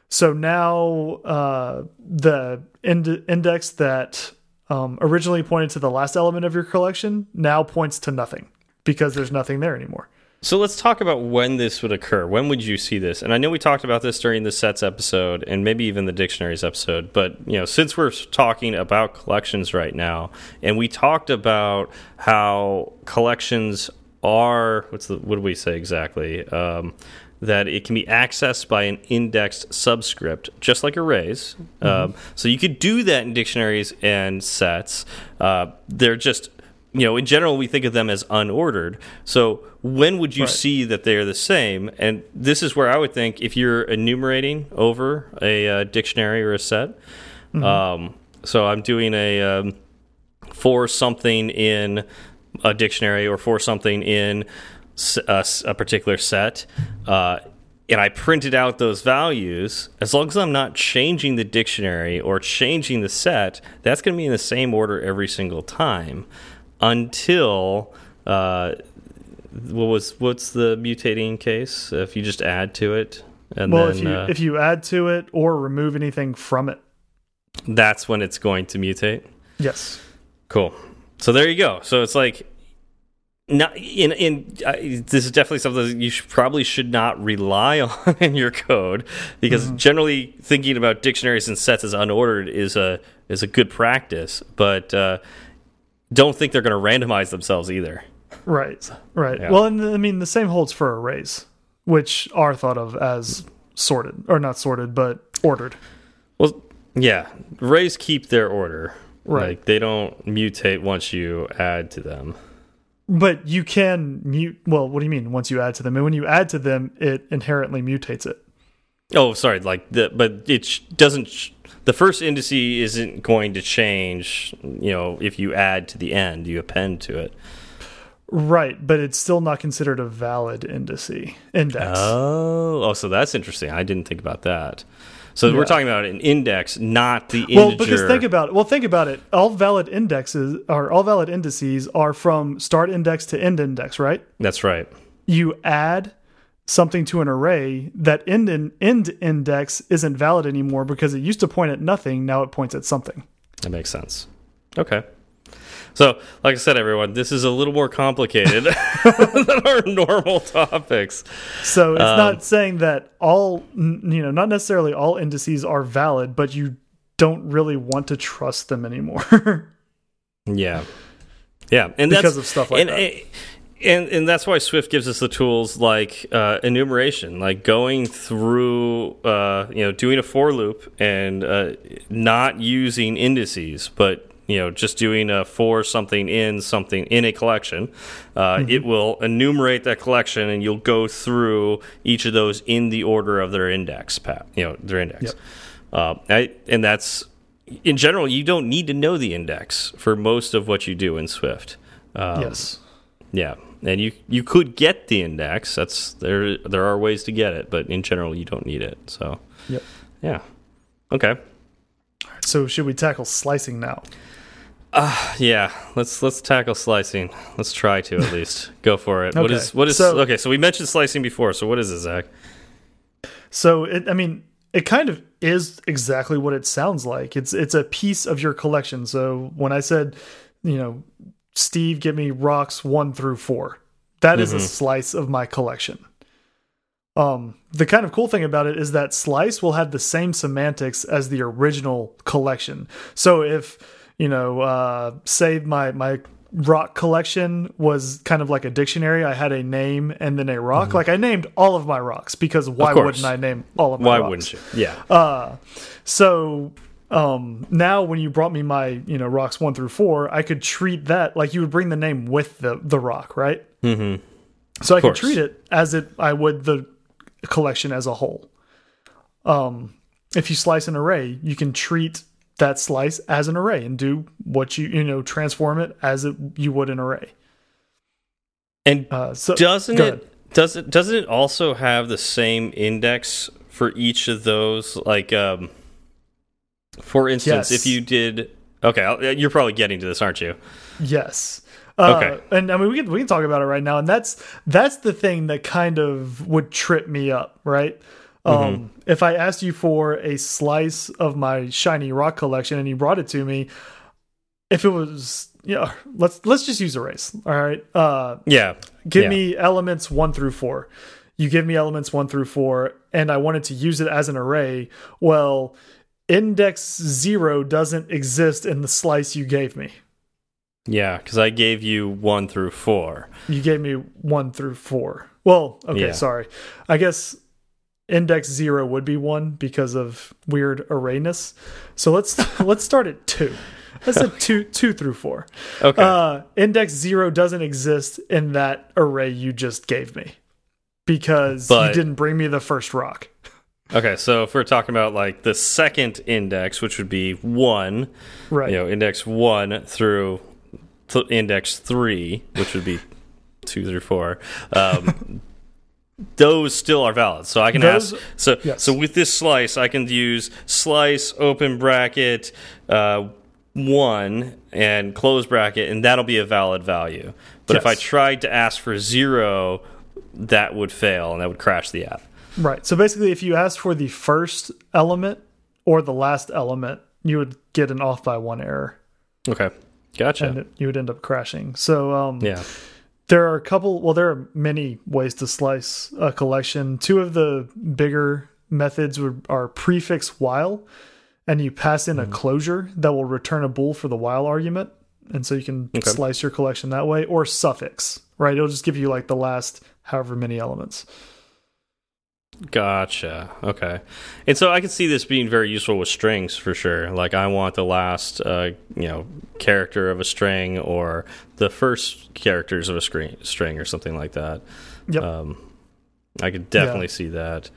So now uh the ind index that um originally pointed to the last element of your collection now points to nothing because there's nothing there anymore So let's talk about when this would occur. When would you see this? And I know we talked about this during the sets episode and maybe even the dictionaries episode, but you know, since we're talking about collections right now, and we talked about how collections are what's the what do we say exactly? Um, that it can be accessed by an indexed subscript, just like arrays. Um, so you could do that in dictionaries and sets. Uh, they're just you know, in general, we think of them as unordered. So when would you Right. see that they're the same? And this is where I would think if you're enumerating over a uh, dictionary or a set. Um, so I'm doing a um, for something in a dictionary or for something in a particular set. Uh, and I printed out those values, as long as I'm not changing the dictionary or changing the set, that's going to be in the same order every single time until uh, what was what's the mutating case? If you just add to it, and well then if you uh, if you add to it or remove anything from it that's when it's going to mutate. yes Cool. So there you go. So it's like not in in uh, this is definitely something that you should, probably should not rely on in your code because generally thinking about dictionaries and sets as unordered is a is a good practice, but uh, don't think they're going to randomize themselves either. Right right Yeah. well and i mean the same holds for arrays which are thought of as sorted or not sorted but ordered Well, yeah, arrays keep their order. Right. Like they don't mutate once you add to them. But you can mute. Well, what do you mean? Once you add to them, and when you add to them, it inherently mutates it. Oh, sorry. Like the, but it sh doesn't. Sh the first indice isn't going to change. You know, if you add to the end, you append to it. Right, but it's still not considered a valid indice index. Oh, oh, so that's interesting. I didn't think about that. So we're talking about an index, not the well, integer. because think about it. Well, think about it. All valid indexes or all valid indices are from start index to end index, right? that's right. You add something to an array that end in, end index isn't valid anymore because it used to point at nothing. Now it points at something. That makes sense. Okay. So, like I said, everyone, this is a little more complicated than our normal topics. So it's Um, not saying that all, you know, not necessarily all indices are valid, but you don't really want to trust them anymore Yeah, yeah, and because that's of stuff like and, that. and and that's why Swift gives us the tools like uh, enumeration, like going through, uh, you know, doing a for loop and uh, not using indices, but you know, just doing a for something in something in a collection. Uh, Mm-hmm. It will enumerate that collection, and you'll go through each of those in the order of their index, pat, you know, their index. Yep. Uh, I, and that's in general, you don't need to know the index for most of what you do in Swift. Um, yes. Yeah, and you you could get the index. That's there. There are ways to get it, but in general, you don't need it. So. Yep. Yeah. Okay. So should we tackle slicing now? Uh, yeah, let's let's tackle slicing. Let's try to at least go for it. okay. What is what is so, okay? So we mentioned slicing before. So what is it, Zach? So it, I mean, it kind of is exactly what it sounds like. It's it's a piece of your collection. So when I said, you know, Steve, give me rocks one through four, that mm -hmm. is a mm-hmm. slice of my collection. Um, the kind of cool thing about it is that slice will have the same semantics as the original collection. So if you know, uh, say my my rock collection was kind of like a dictionary. I had a name and then a rock. Mm -hmm. Like I named all of my rocks because why wouldn't I name all of my why rocks? wouldn't you? Yeah. Uh, so um, now when you brought me my you know rocks one through four, I could treat that like you would bring the name with the the rock, right? Mm -hmm. So I could treat it as it I would the collection as a whole. Um, if you slice an array, you can treat that slice as an array and do what you you know transform it as it, you would an array. And uh, so, doesn't it does it doesn't it also have the same index for each of those? Like, um, for instance, yes. if you did okay, you're probably getting to this, aren't you? Yes. Uh, okay. And I mean, we can we can talk about it right now, and that's that's the thing that kind of would trip me up, right? Um, mm -hmm. If I asked you for a slice of my shiny rock collection and you brought it to me, if it was yeah, let's let's just use a race. All right. Uh, yeah. Give yeah. me elements one through four. You give me elements one through four, and I wanted to use it as an array. Well, index zero doesn't exist in the slice you gave me. Yeah, because I gave you one through four. You gave me one through four. Well, okay, yeah. sorry. I guess index zero would be one because of weird arrayness. So let's let's start at two. Let's say two two through four. Okay. Uh, index zero doesn't exist in that array you just gave me because but, you didn't bring me the first rock. Okay, so if we're talking about like the second index, which would be one, right? You know, index one through th index three, which would be two through four. Um, those still are valid. So I can those, ask. So yes. so with this slice, I can use slice open bracket uh, one and close bracket, and that'll be a valid value. But yes. if I tried to ask for zero, that would fail and that would crash the app. Right. So basically, if you asked for the first element or the last element, you would get an off by one error. Okay. Gotcha. And it, you would end up crashing. So um, yeah there are a couple, well, there are many ways to slice a collection. Two of the bigger methods are prefix while, and you pass in mm -hmm. a mm-hmm. closure that will return a bool for the while argument. And so you can okay. slice your collection that way, or suffix, right? It'll just give you like the last however many elements. Gotcha. Okay. And so I can see this being very useful with strings for sure. Like I want the last, uh, you know, character of a string or the first characters of a string, string or something like that. Yep. Um, I could definitely yeah. see that.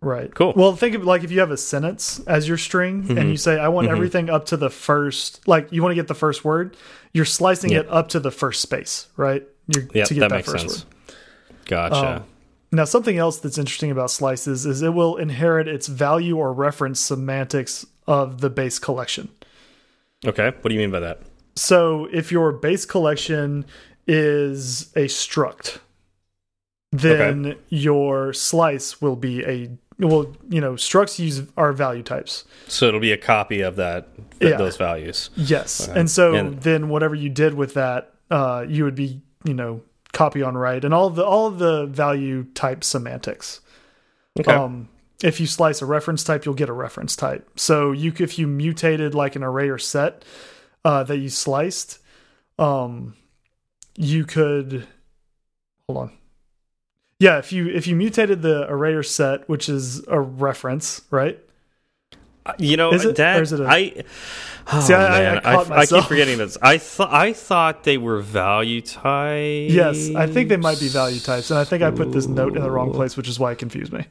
Right. Cool. Well, think of like if you have a sentence as your string mm -hmm. and mm-hmm. you say, I want mm -hmm. everything up to the first, like you want to get the first word, you're slicing it up to the first space, right? You're, yep, to get that, that first sense. word. Gotcha. Um, now, something else that's interesting about slices is it will inherit its value or reference semantics of the base collection. Okay, what do you mean by that? So, if your base collection is a struct, then okay. your slice will be a well, you know, structs use our value types. So it'll be a copy of that th yeah. those values. Yes, and so and then whatever you did with that, uh, you would be, you know, copy on write and all the all of the value type semantics. Okay. Um, if you slice a reference type, you'll get a reference type. So you if you mutated like an array or set uh, that you sliced, um, you could hold on. Yeah, if you if you mutated the array or set, which is a reference, right? You know Is it? that Or is it a- I. Oh, See, I- I- I caught I, keep forgetting this. I thought I thought they were value types. Yes, I think they might be value types, and I think I put this note in the wrong place, which is why it confused me.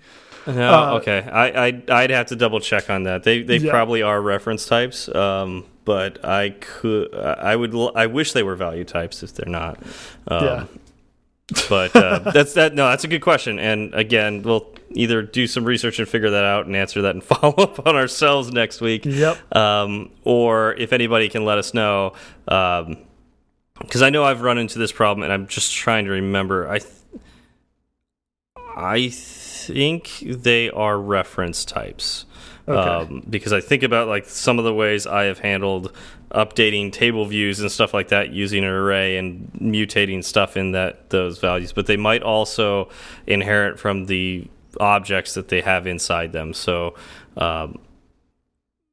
No, Uh, okay. I, I I'd have to double check on that. They they Yeah. probably are reference types. Um, but I could I would I wish they were value types if they're not. Um, Yeah. But uh, that's that. No, that's a good question. And again, we'll either do some research and figure that out and answer that and follow up on ourselves next week. Yep. Um, or if anybody can let us know, because I know I've run into this problem and I'm just trying to remember. I th I think they are reference types. Okay. Um, because I think about like some of the ways I have handled updating table views and stuff like that using an array and mutating stuff in that those values, but they might also inherit from the objects that they have inside them. So, um,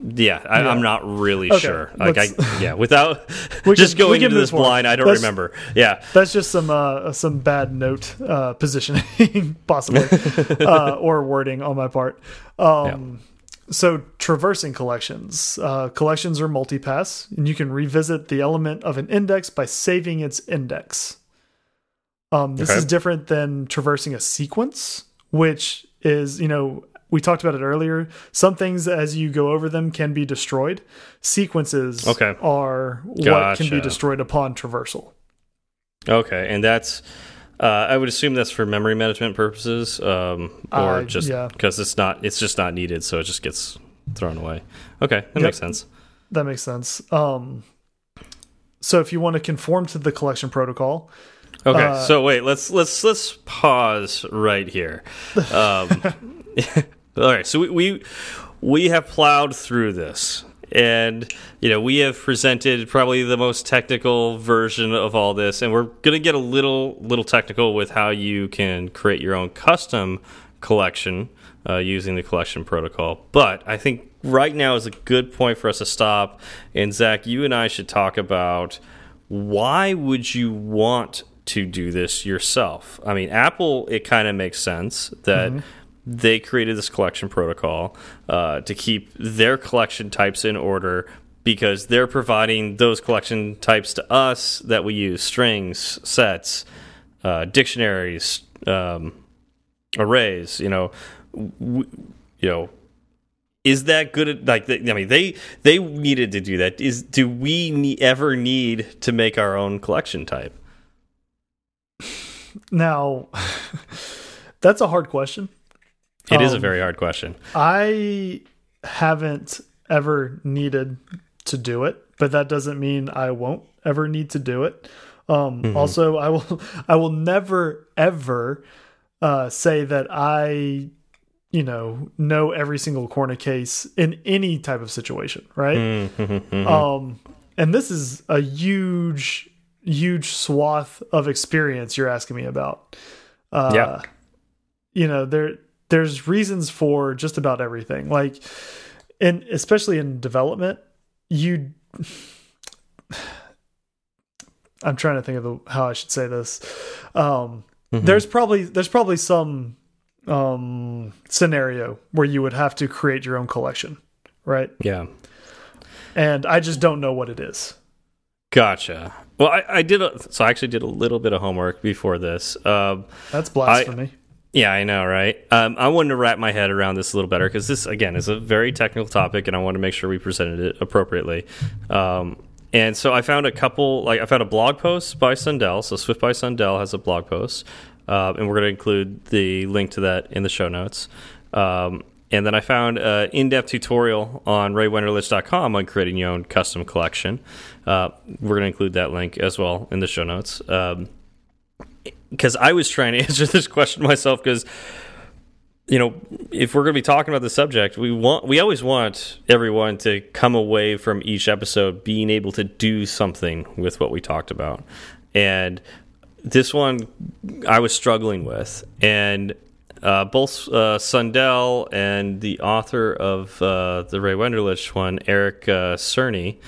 yeah, I, Yeah. I'm not really Okay, sure. Like, I, yeah, without We just can- going into this blind, I don't Let's- remember. Yeah, That's just some uh, some bad note uh, positioning, possibly, uh, or wording on my part. Um, So, traversing collections. Uh, collections are multipass, and you can revisit the element of an index by saving its index. Um, this Okay. is different than traversing a sequence, which is, you know, we talked about it earlier. Some things, as you go over them, can be destroyed. Sequences Okay. are what can be destroyed upon traversal. Okay, and that's uh, I would assume that's for memory management purposes, um, or Uh, just yeah. because it's not it's just not needed, so it just gets thrown away. Okay, that Yep. makes sense. That makes sense. Um, so if you want to conform to the collection protocol, Okay, Uh, so wait, let's let's let's pause right here. Um, all right, so we, we we have plowed through this, and you know we have presented probably the most technical version of all this, and we're gonna get a little little technical with how you can create your own custom collection uh, using the collection protocol. But I think right now is a good point for us to stop. And Zach, you and I should talk about why would you want to do this yourself? I mean, Apple, it kind of makes sense that they created this collection protocol uh, to keep their collection types in order because they're providing those collection types to us that we use strings, sets, uh, dictionaries, um, arrays. You know, you know, is that good? At, like, I mean, they they needed to do that. Is do we ne ever need to make our own collection type? now that's a hard question. It is a Um, very hard question. I haven't ever needed to do it, but that doesn't mean I won't ever need to do it. Um, Mm-hmm. Also, I will I will never ever uh, say that I you know know every single corner case in any type of situation, right? Mm-hmm. Um, and this is a huge, huge swath of experience you're asking me about. Uh, Yeah. You know, there there's reasons for just about everything. Like, and especially in development, you. I'm trying to think of the, how I should say this. Um, Mm-hmm. There's probably there's probably some um, scenario where you would have to create your own collection, right? Yeah, and I just don't know what it is. gotcha. Well, I, I did. A, so I actually did a little bit of homework before this. Um, That's blasphemy. Yeah, I know, right? Um, I wanted to wrap my head around this a little better because this, again, is a very technical topic, and I want to make sure we presented it appropriately. Um, and so I found a couple, like I found a blog post by Sundell. So Swift by Sundell has a blog post, uh, and we're going to include the link to that in the show notes. Um, and then I found an in-depth tutorial on raywenderlich.com on creating your own custom collection. Uh, we're going to include that link as well in the show notes. Um, because I was trying to answer this question myself because you know if we're going to be talking about the subject we want we always want everyone to come away from each episode being able to do something with what we talked about. And this one I was struggling with. And uh, both uh, Sundell and the author of uh, the Ray Wenderlich one Eric uh, Cerney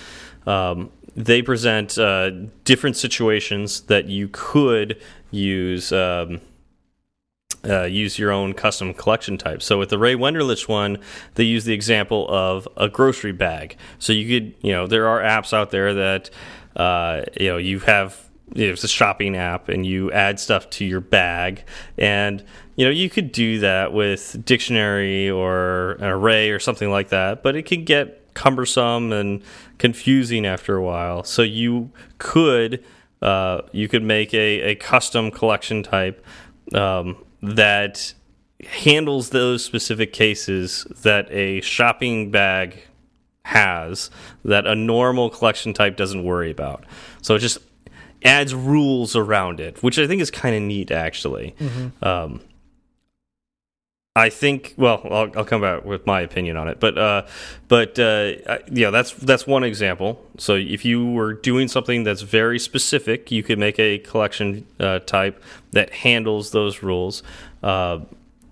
um, they present uh, different situations that you could use um, uh, use your own custom collection type. So with the Ray Wenderlich one, they use the example of a grocery bag. So you could, you know, there are apps out there that, uh, you know, you have. You know, it's a shopping app, and you add stuff to your bag, and you know you could do that with dictionary or an array or something like that. But it can get cumbersome and confusing after a while. So you could uh, you could make a, a custom collection type um, that handles those specific cases that a shopping bag has that a normal collection type doesn't worry about. So it just adds rules around it, which I think is kind of neat, actually. Mm -hmm. um, I think. Well, I'll, I'll, come back with my opinion on it, but uh, but uh, yeah, that's that's one example. So if you were doing something that's very specific, you could make a collection uh, type that handles those rules. Uh,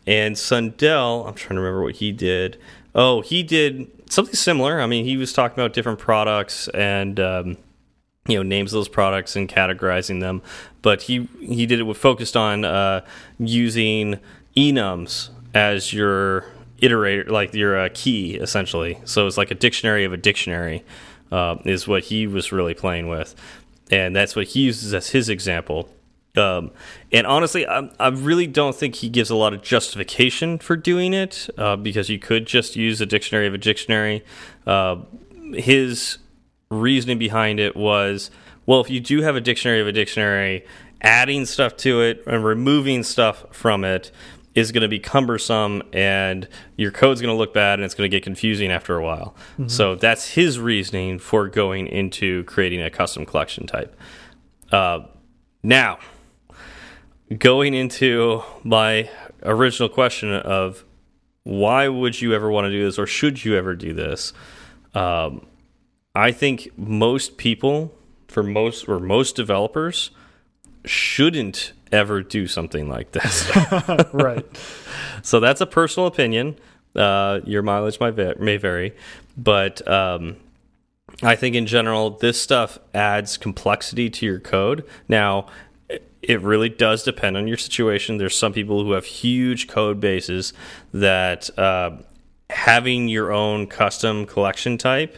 and Sundell, I'm trying to remember what he did. Oh, he did something similar. I mean, he was talking about different products and. Um, you know names those products and categorizing them but he he did it with focused on uh, using enums as your iterator, like your uh, key, essentially. So it's like a dictionary of a dictionary, uh, is what he was really playing with, and that's what he uses as his example. Um, and honestly, I, I, really don't think he gives a lot of justification for doing it uh, because you could just use a dictionary of a dictionary. Uh, his reasoning behind it was well, if you do have a dictionary of a dictionary, adding stuff to it and removing stuff from it is going to be cumbersome and your code's going to look bad and it's going to get confusing after a while. Mm -hmm. So that's his reasoning for going into creating a custom collection type. Uh, now, going into my original question of why would you ever want to do this or should you ever do this? Um, I think most people, for most or most developers, shouldn't ever do something like this. right. So that's a personal opinion. Uh, your mileage might may vary, but um, I think in general, this stuff adds complexity to your code. Now, it really does depend on your situation. There's some people who have huge code bases that uh, having your own custom collection type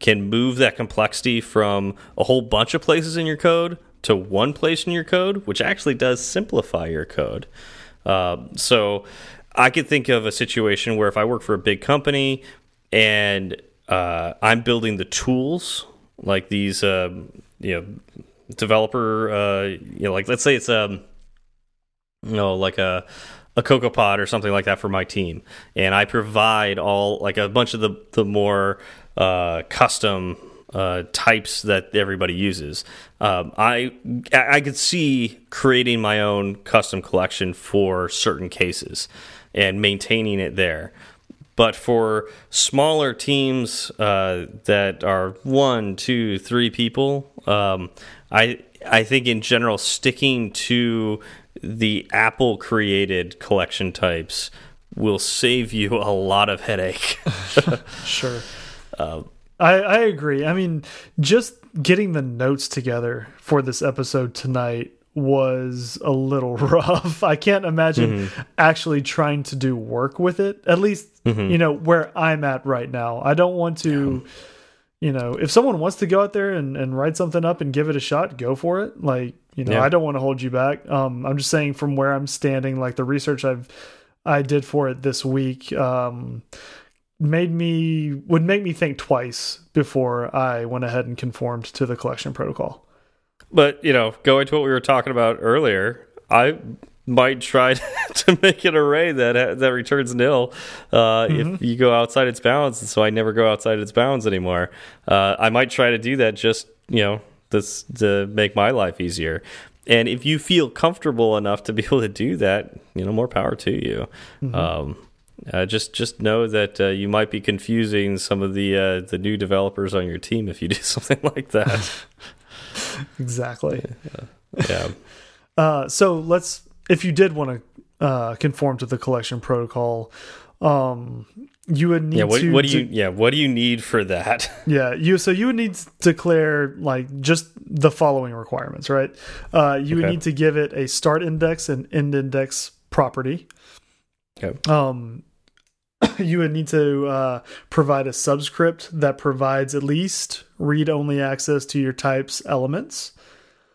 can move that complexity from a whole bunch of places in your code to one place in your code, which actually does simplify your code. Uh, so I could think of a situation where if I work for a big company and uh, I'm building the tools like these, uh, you know, developer, uh, you know, like let's say it's um, you know, like a a CocoaPod or something like that for my team, and I provide all like a bunch of the the more uh, custom uh, types that everybody uses. Um, I I could see creating my own custom collection for certain cases and maintaining it there. But for smaller teams uh, that are one, two, three people, um, I I think in general sticking to the Apple created collection types will save you a lot of headache. sure. Uh, I, I agree. I mean, just getting the notes together for this episode tonight was a little rough. I can't imagine mm -hmm. actually trying to do work with it. At least, mm -hmm. you know, where I'm at right now. I don't want to, yeah. you know, if someone wants to go out there and, and write something up and give it a shot, go for it. Like, you know, yeah. I don't want to hold you back. Um, I'm just saying from where I'm standing, like the research I've I did for it this week. Um, made me would make me think twice before I went ahead and conformed to the collection protocol. But you know, going to what we were talking about earlier, I might try to make an array that that returns nil uh, mm -hmm. if mm-hmm. you go outside its bounds. So I never go outside its bounds anymore. Uh, I might try to do that just you know this to make my life easier. And if you feel comfortable enough to be able to do that, you know, more power to you. Mm -hmm. um, uh, just just know that uh, you might be confusing some of the uh, the new developers on your team if you do something like that. exactly. Yeah. yeah. Uh, so let's if you did want to uh, conform to the collection protocol, um, you would need yeah, what, to. What do you? Yeah. What do you need for that? Yeah. You so you would need to declare like just the following requirements, right? Uh, you okay. would need to give it a start index and end index property. Okay. Um, you would need to uh, provide a subscript that provides at least read-only access to your type's elements.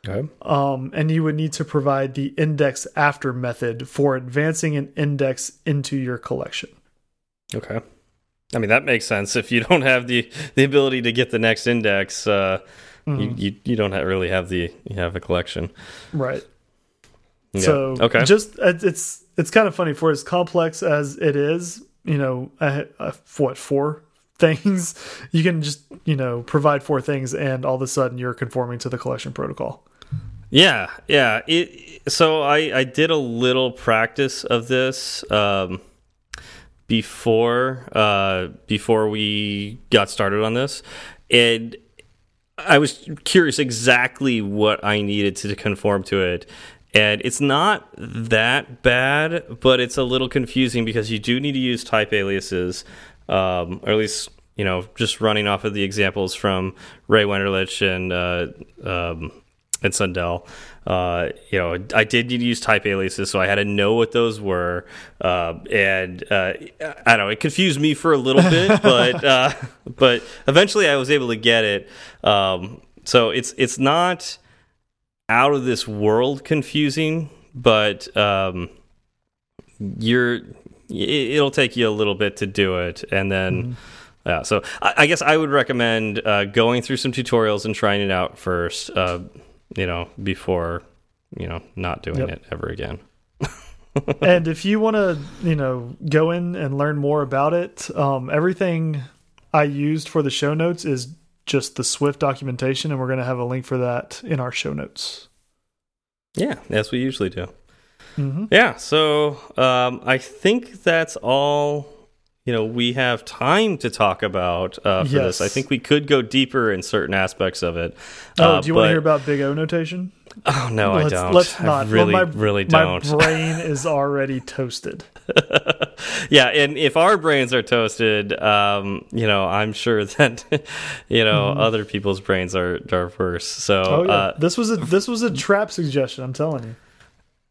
Okay. Um, and you would need to provide the index after method for advancing an index into your collection. Okay. I mean that makes sense. If you don't have the the ability to get the next index, uh, Mm-hmm. you, you you don't have, really have the you have a collection. Right. Yeah. So okay. just it's it's kind of funny for as complex as it is. You know, uh, uh, what four things you can just you know provide four things, and all of a sudden you're conforming to the collection protocol. Yeah, yeah. It so I I did a little practice of this um, before uh, before we got started on this, and I was curious exactly what I needed to conform to it. And it's not that bad, but it's a little confusing because you do need to use type aliases, um, or at least you know just running off of the examples from Ray Wenderlich and uh, um, and Sundell. Uh, you know, I did need to use type aliases, so I had to know what those were. Uh, and uh, I don't know, it confused me for a little bit, but uh, but eventually I was able to get it. Um, so it's it's not out of this world confusing, but um, you're it, it'll take you a little bit to do it, and then. Mm-hmm. Yeah, so I, I guess I would recommend uh, going through some tutorials and trying it out first. Uh, you know, before you know not doing Yep. it ever again. and if you want to, you know, go in and learn more about it, um, everything I used for the show notes is just the Swift documentation, and we're going to have a link for that in our show notes. Yeah, as we usually do. hmm Yeah, so um, I think that's all. You know, we have time to talk about uh, for this. I think we could go deeper in certain aspects of it. Oh, Uh, do you want to hear about Big O notation? Oh no, I let's, don't. Let's I really, well, my, really don't. My brain is already toasted. yeah, and if our brains are toasted, um, you know, I'm sure that you know other people's brains are are worse. So Mm-hmm. Oh yeah, uh, this was a this was a trap suggestion. I'm telling you.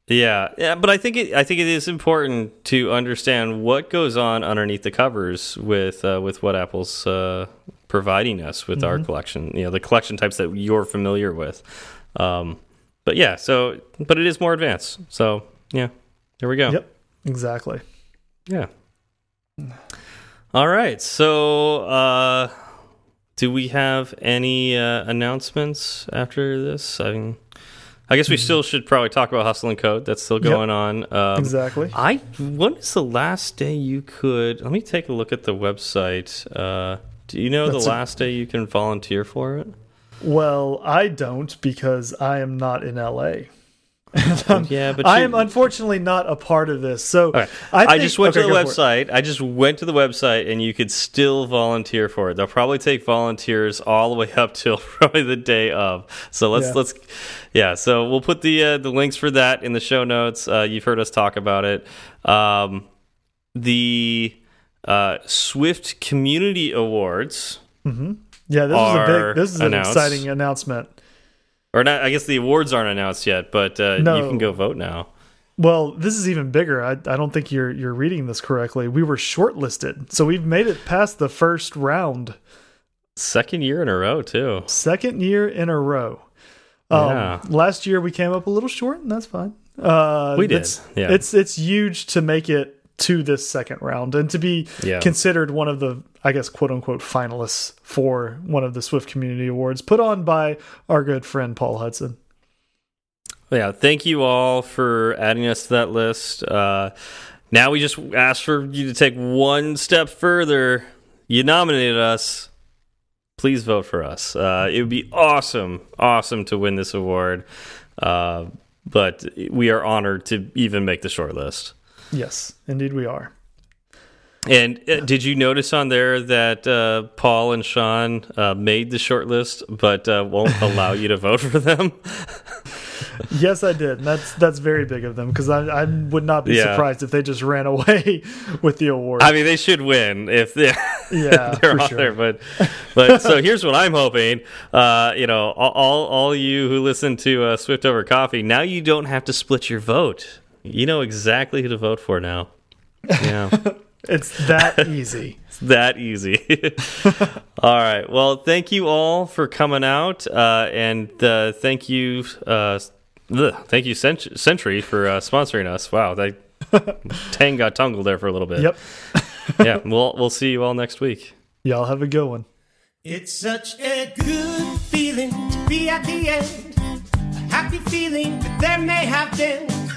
Yeah, yeah, but I think it, I think it is important to understand what goes on underneath the covers with uh, with what Apple's uh, providing us with our collection. You know, the collection types that you're familiar with. Um, but yeah, so but it is more advanced. So yeah, there we go. Yep, exactly. Yeah. All right. So, uh, do we have any uh, announcements after this? I mean, I guess we still should probably talk about Hustle and Code. That's still Mm-hmm. Yep. going on. Um, Exactly. I when is the last day you could? Let me take a look at the website. Uh, do you know That's the last day you can volunteer for it? Well, I don't because I am not in LA. yeah, but I you- am unfortunately not a part of this. So Okay. I, I, just went okay, to the go for it. website. I just went to the website, and you could still volunteer for it. They'll probably take volunteers all the way up till probably the day of. So let's Yeah. let's yeah. So we'll put the uh, the links for that in the show notes. Uh, you've heard us talk about it. Um, the uh, Swift Community Awards, Yeah, this is a big. This is an exciting announcement. or not? I guess the awards aren't announced yet, but uh, No. you can go vote now. Well, this is even bigger. I, I don't think you're you're reading this correctly. We were shortlisted, so we've made it past the first round, Second year in a row too. second year in a row. Um, Yeah. Last year we came up a little short, and that's fine. Uh, We did, It's, yeah. It's it's huge to make it to this second round and to be Yeah. considered one of the, I guess, quote unquote, finalists for one of the Swift Community Awards put on by our good friend Paul Hudson. Yeah, thank you all for adding us to that list. Uh, now we just ask for you to take one step further. You nominated us. Please vote for us. Uh, it would be awesome, awesome to win this award. Uh, but we are honored to even make the short list. Yes, indeed we are. And uh, did you notice on there that uh, Paul and Sean uh, made the shortlist, but uh, won't allow you to vote for them? Yes, I did. And that's that's very big of them because I, I would not be Yeah. surprised if they just ran away with the award. I mean, they should win if they Yeah, they're on sure. there. But but so here's what I'm hoping. Uh, you know, all all all you who listen to uh, Swift over Coffee, now you don't have to split your vote. You know exactly who to vote for now. Yeah. it's that easy. It's that easy. all right. Well, thank you all for coming out, uh, and uh, thank you, uh, ugh, thank you, Cent Sentry, for uh, sponsoring us. Wow, that tang got tangled there for a little bit. Yep. yeah. We'll we'll see you all next week. Y'all have a good one. It's such a good feeling to be at the end. A happy feeling that there may have been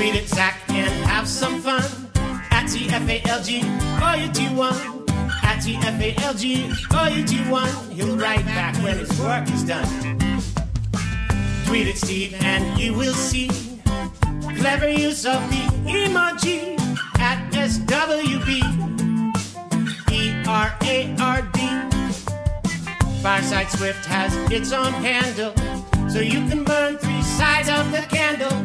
Tweet it, Zach and have some fun. At TFALG, or you do one. At TFALG, or you do one. He'll write back when his work is done. Tweet it, Steve and you will see clever use of the emoji at SWB. E R A R D. Fireside Swift has its own handle, so you can burn three sides of the candle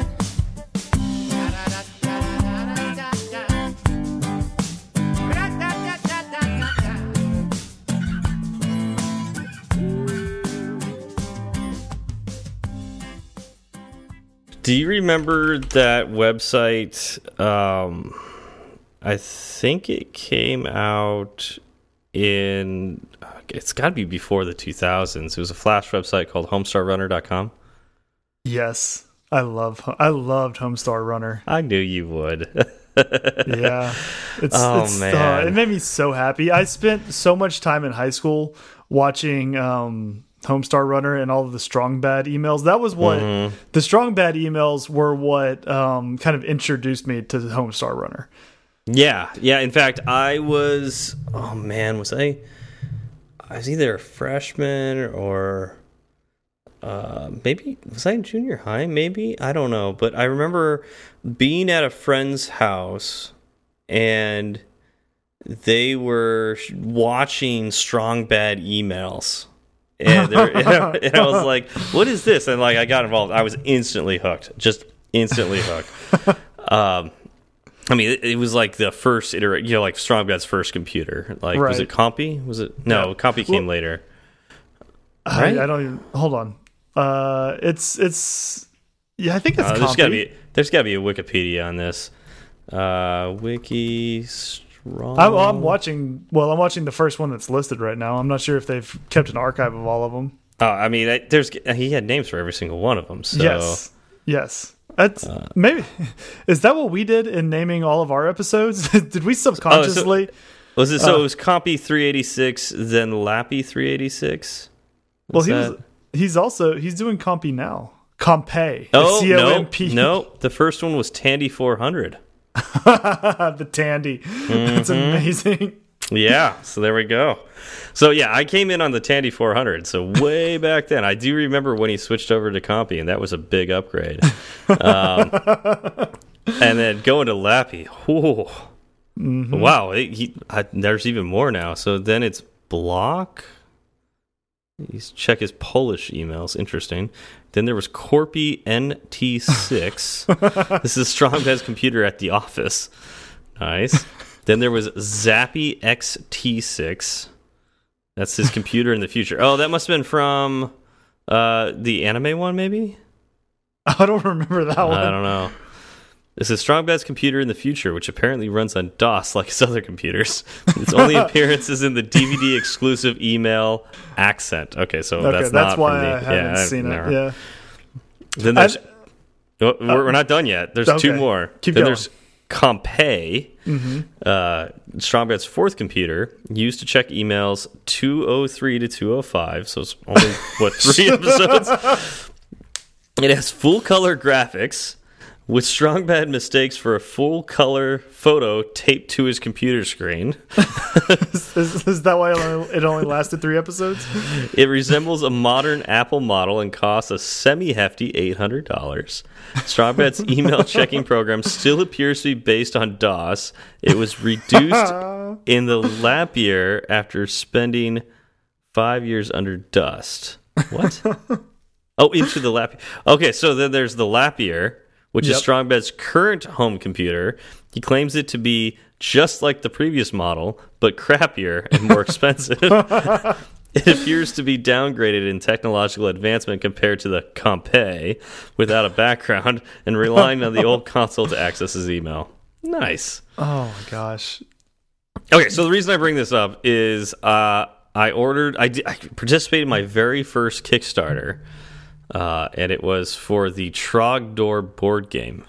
Do you remember that website? Um, I think it came out in. It's got to be before the 2000s. It was a Flash website called HomestarRunner.com. Yes, I love. I loved Homestar Runner. I knew you would. yeah, it's, Oh, it's, man. uh, it made me so happy. I spent so much time in high school watching um, Homestar Runner and all of the Strong Bad emails. That was what Mm-hmm. the Strong Bad emails were. What um, kind of introduced me to the Homestar Runner. Yeah, yeah. In fact, I was. Oh man, was I? I was either a freshman or uh, maybe was I in junior high? Maybe I don't know. But I remember being at a friend's house and they were watching strong bad emails. And, there, and, I, and I was like, "What is this?" And like, I got involved. I was instantly hooked, just instantly hooked. um, I mean, it, it was like the first iteration, you know, like Strong Bad's first computer. Like, was it Compy? Was it? No, Yeah. Compy came Well- later. Right? I, I don't even hold on. Uh, it's it's yeah. I think it's Uh, there's Compy. got to be there's got to be a Wikipedia on this. Uh, Wiki Strong. I'm, I'm watching. Well, I'm watching the first one that's listed right now. I'm not sure if they've kept an archive of all of them. Oh, I mean, I, there's he had names for every single one of them. So Yes, yes. That's Uh, maybe. Is that what we did in naming all of our episodes? did we subconsciously? was it? So Uh, it was Compy 386, then Lappy 386. well, Was he was. He's also he's doing Compy now. Compay. Oh C O no, no! The first one was Tandy 400. the Tandy. That's Mm-hmm. amazing. Yeah, so there we go. So yeah, I came in on the Tandy 400. So way back then, I do remember when he switched over to Compy, and that was a big upgrade. Um, and then going to Lappy, whew, wow, it, he, I, there's even more now. So then it's Block. He's check his Polish emails. Interesting. Then there was Corpy NT6. this is Strong Bad's computer at the office. Nice. then there was Zappy XT6. That's his computer in the future. Oh, that must have been from uh, the anime one, maybe? I don't remember that one. I don't know. This is Strong Bad's computer in the future, which apparently runs on DOS like his other computers. Its only appearance is in the DVD exclusive email accent. Okay, so Okay, that's, that's, not why the, I haven't yeah, seen never. it. Yeah. Then there's. I- Oh, we're, we're not done yet. There's two more. Keep then going. there's Compay, uh, Strongbad's fourth computer, used to check emails 203 to 205. So it's only, what, three episodes? It has full color graphics, with strong bad mistakes for a full color photo taped to his computer screen. is, is, that why it only lasted three episodes? It resembles a modern Apple model and costs a semi hefty $800. Strongbad's email checking program still appears to be based on DOS. It was reduced in the lap year after spending five years under dust. What? oh, into the lap. Okay, so then there's the lap year which yep. is Strongbad's current home computer. He claims it to be just like the previous model, but crappier and more expensive. it appears to be downgraded in technological advancement compared to the Compay without a background and relying on the old console to access his email. Nice. Oh my gosh. Okay, so the reason I bring this up is uh, I ordered, I, I participated in my very first Kickstarter uh, and it was for the Trogdor board game.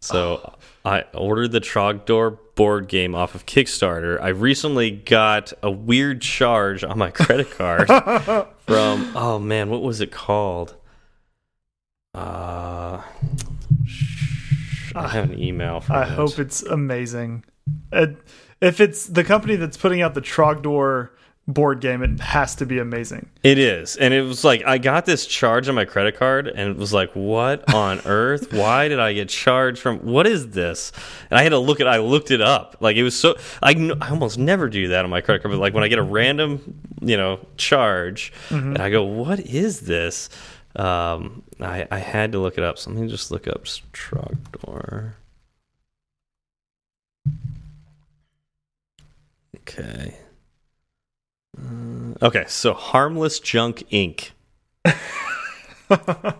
So oh. I ordered the Trogdor board game off of Kickstarter. I recently got a weird charge on my credit card from oh man, what was it called? Uh, I have an email. I it. hope it's amazing. if it's the company that's putting out the Trogdor board game, it has to be amazing. It is. And it was like I got this charge on my credit card and it was like, what on earth? Why did I get charged from what is this? And I had to look it I looked it up. Like it was so I, I almost never do that on my credit card, but like when I get a random, you know, charge mm -hmm. and I go, "What is this?" Um I I had to look it up. So let me just look up Trogdor. Okay. Uh, okay, so Harmless Junk Inc.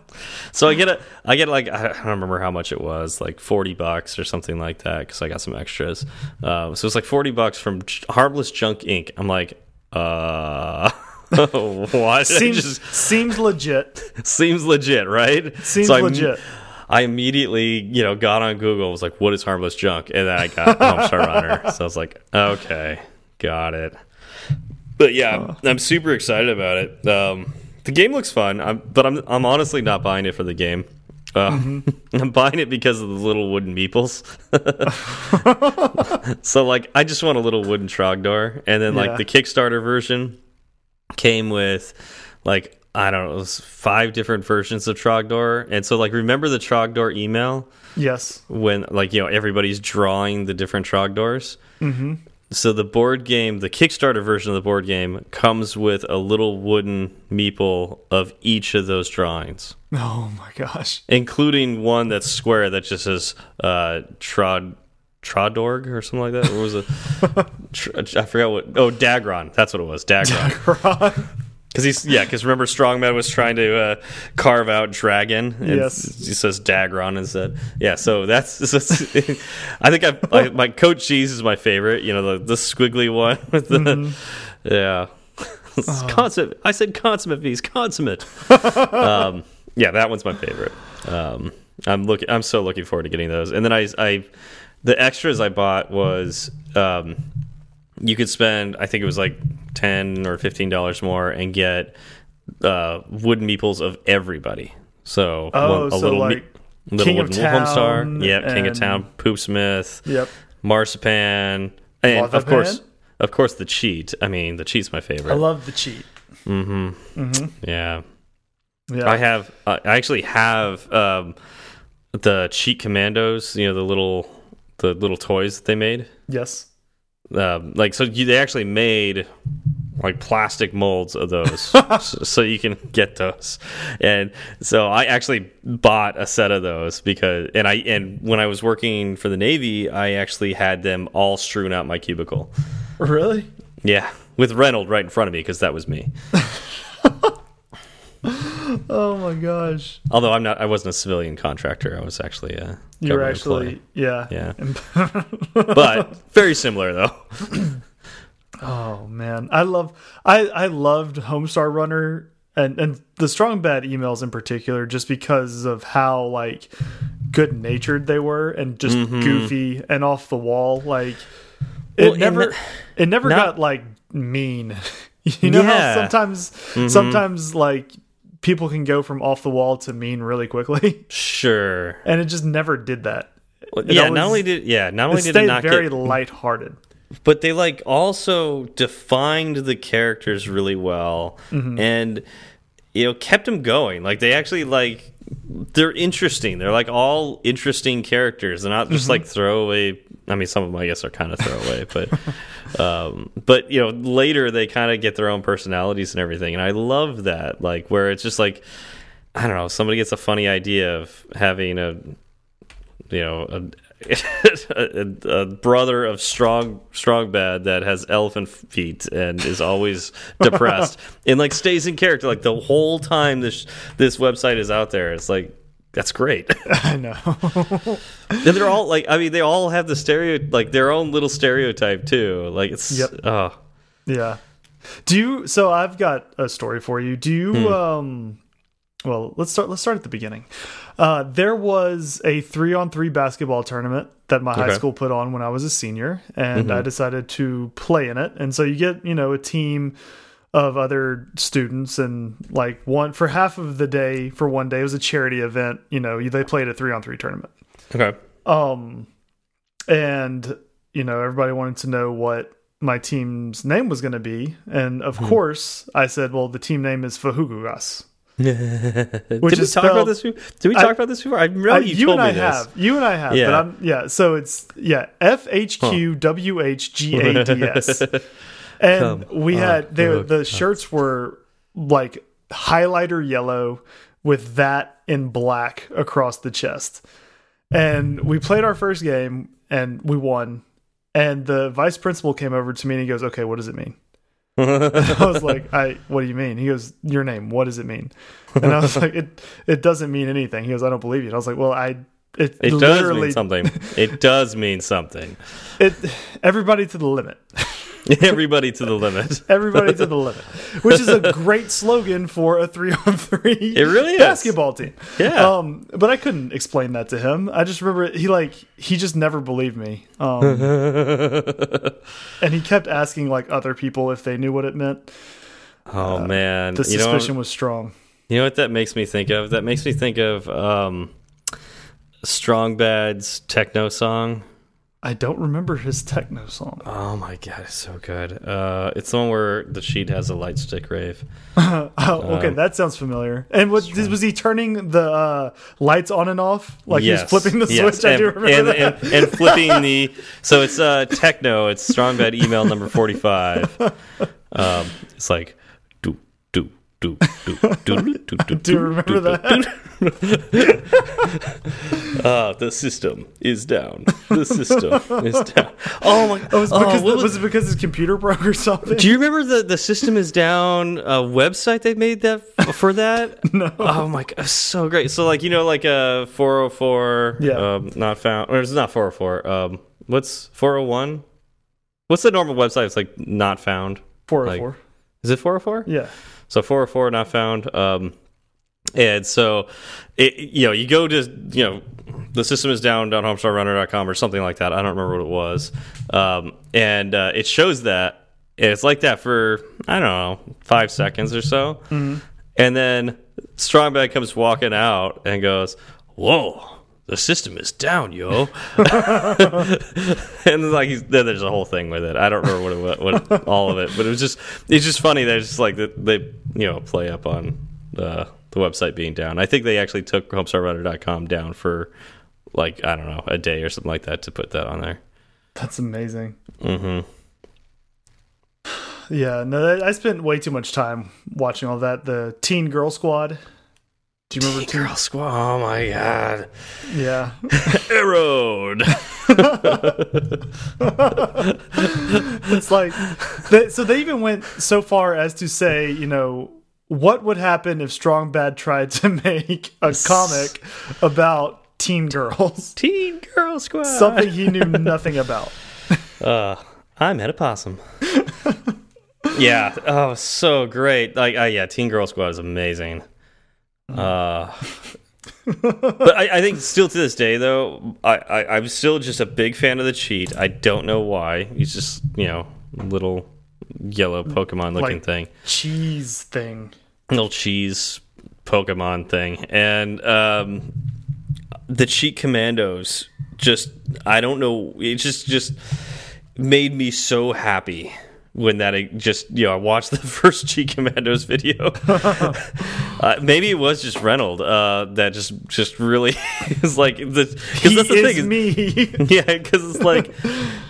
so I get a, I get like I don't remember how much it was, like forty bucks or something like that, because I got some extras. Uh, so it's like forty bucks from Harmless Junk Inc. I'm like, uh. what? Seems just, seems legit. Seems legit, right? Seems so legit. I immediately, you know, got on Google. Was like, "What is harmless junk?" And then I got Homestar Runner. So I was like, "Okay, got it." But yeah, I'm super excited about it. Um, the game looks fun, I'm, but I'm I'm honestly not buying it for the game. Uh, mm -hmm. I'm buying it because of the little wooden meeples. so like, I just want a little wooden Trogdor, and then like yeah. the Kickstarter version came with like I don't know, five different versions of Trogdor, and so like remember the Trogdor email? Yes. When like you know everybody's drawing the different Trogdors. Mm -hmm so the board game, the Kickstarter version of the board game, comes with a little wooden meeple of each of those drawings. Oh my gosh! Including one that's square that just says uh, Trod Trodorg or something like that. What was it? I forgot what. Oh, Dagron. That's what it was. Dagron. Dagron. Because he's yeah, because remember Strong Bad was trying to uh, carve out dragon. And yes, he says Dagron instead. Yeah, so that's, that's I think I, I, my Coach Cheese is my favorite. You know the the squiggly one with the mm -hmm. yeah. Oh. Consummate. I said consummate V's. Consummate. um, yeah, that one's my favorite. Um, I'm looking. I'm so looking forward to getting those. And then I, I, the extras I bought was um, you could spend I think it was like ten or fifteen dollars more and get uh, wooden meeples of everybody. So oh, one, a so little like little King wooden of Star, yep, King of Town, Poopsmith, yep, Marzipan, and of course, of course, the cheat. I mean, the cheat's my favorite. I love the cheat. Mm-hmm. Mm -hmm. Yeah. Yeah. I have. Uh, I actually have um, the cheat commandos. You know, the little the little toys that they made. Yes. Um, like so, you, they actually made like plastic molds of those so, so, you can get those and so i actually bought a set of those because and i and when i was working for the navy i actually had them all strewn out my cubicle really yeah with Reynold right in front of me because that was me oh my gosh! Although I'm not, I wasn't a civilian contractor. I was actually a. You were actually, yeah, yeah. but very similar though. oh man, I love, I I loved Homestar Runner and and the strong bad emails in particular, just because of how like good natured they were and just mm -hmm. goofy and off the wall. Like it well, never, it never not, got like mean. you know, yeah. sometimes, mm -hmm. sometimes like people can go from off the wall to mean really quickly, Sure. and it just never did that. Well, yeah. always- not only did yeah, not It only did it not very get, lighthearted. but they like also defined the characters really well Mm-hmm. and you know kept them going. Like they actually like they're interesting. They're like all interesting characters. They're not just Mm-hmm. like throwaway. I mean, some of them I guess are kind of throwaway, but um, but you know later they kind of get their own personalities and everything, and I love that. Like where it's just like I don't know, somebody gets a funny idea of having a you know a, a, a brother of strong strong bad that has elephant feet and is always depressed and like stays in character like the whole time this this website is out there it's like that's great I know. and they're all like i mean they all have the stereo like their own little stereotype too like it's Yep. oh Yeah. Do you? So I've got a story for you. Do you? Hmm. Um. Well, let's start. Let's start at the beginning. Uh, there was a three-on-three basketball tournament that my high school put on when I was a senior, and Mm-hmm. I decided to play in it. And so you get, you know, a team of other students, and like one for half of the day for one day it was a charity event. You know, they played a three-on-three tournament. okay Um, and you know, everybody wanted to know what my team's name was going to be, and of Hmm. course, I said, "Well, the team name is Fhqwhgads." did we is talk about this before? did we I- talk about this before i know Uh, you, you and I this have, you and I have, Yeah. but I'm yeah. So it's yeah, F H Q W H G A D S, and Come we had they, the shirts were like highlighter yellow with that in black across the chest. And we played our first game and we won. And the vice principal came over to me and he goes, "Okay, what does it mean?" I was like, "I what do you mean?" He goes, "Your name. What does it mean?" And I was like, "It it doesn't mean anything." He goes, "I don't believe you." And I was like, "Well, I it, it does mean something it does mean something it everybody to the limit." everybody to the limit Everybody to the limit, which is a great slogan for a three on three. It really is. basketball team. Yeah. Um, but I couldn't explain that to him. I just remember he like he just never believed me. Um, and he kept asking like other people if they knew what it meant. Oh man, The you know, suspicion was strong. you know what that makes me think of? That makes me think of um, Strong Bad's techno song. I don't remember his techno song. Oh my god, it's so good. Uh, it's the one where the Cheat has a light stick rave. Oh, okay, that sounds familiar. And what was he turning the uh, lights on and off? Like he was flipping the yes. switch. I and, do remember and, that. and, and flipping the. So it's uh, techno. It's Strong Bad email number forty five. Um, it's like do do do do do do do. do you remember that? Uh, the system is down. The system is down. Oh my! Oh, was, oh, because what the- was- was it because his computer broke or something? Do you remember the the system is down uh, website they made that for that? no. Oh my god, so great. So like you know like a 404 Yeah. um, not found or it's not 404. Um what's 401? What's the normal website? It's like not found. Four hundred four. Is it 404? Yeah. So 404 not found. Um, and so, it, you know, you go to, you know, the system is down, down homestarrunner.com or something like that. I don't remember what it was. Um, and uh, it shows that. And it's like that for, I don't know, five seconds or so. And then Strong Bad comes walking out and goes, Whoa. The system is down, yo. and like then there's a whole thing with it. I don't remember what, it, wa- what all of it, but it was just it's just funny. There's just like that they you know play up on uh, the website being down. I think they actually took homestarrunner.com down for like I don't know a day or something like that to put that on there. That's amazing. hmm Yeah, no, I spent way too much time watching all that. The Teen Girl Squad. Do you remember Teen? Girl Squad. Oh my god, Yeah, Arrowed. it's like they, so. They even went so far as to say, you know, what would happen if Strong Bad tried to make a comic about teen girls, Teen Girl Squad. something he knew nothing about. Uh, I met a possum. yeah. Oh, so great. Like, uh, yeah, Teen Girl Squad is amazing. Uh, but I, I think still to this day, though, I, I I'm still just a big fan of the cheat. I don't know why. He's just you know little yellow Pokemon looking Like- thing, Cheese thing. little cheese Pokemon thing, and um, the cheat commandos just I don't know. It just just made me so happy when that just you know I watched the first Cheat Commandos video. uh, maybe it was just Reynolds uh, that just just really is like because that's the He thing. is me. yeah, because it's like,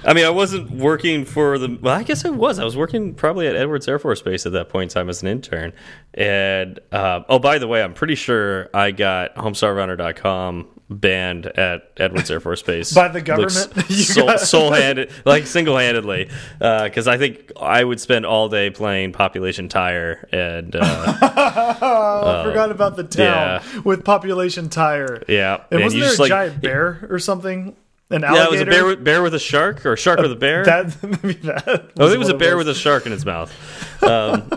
I mean, I wasn't working for the. Well, I guess I was. I was working probably at Edwards Air Force Base at that point in time as an intern. And uh, oh, by the way, I'm pretty sure I got HomestarRunner.com banned at Edwards Air Force Base By the government? Like, sole, sole handed, like single handedly, because I think I would spend all day playing Population Tire and. Uh, I forgot about the town with population tire. yeah, And and wasn't there a like- giant bear or something? An Yeah, it was a bear with, bear with a shark or a shark with a bear. That maybe that. Oh, it was a bear with a shark in its mouth. Um,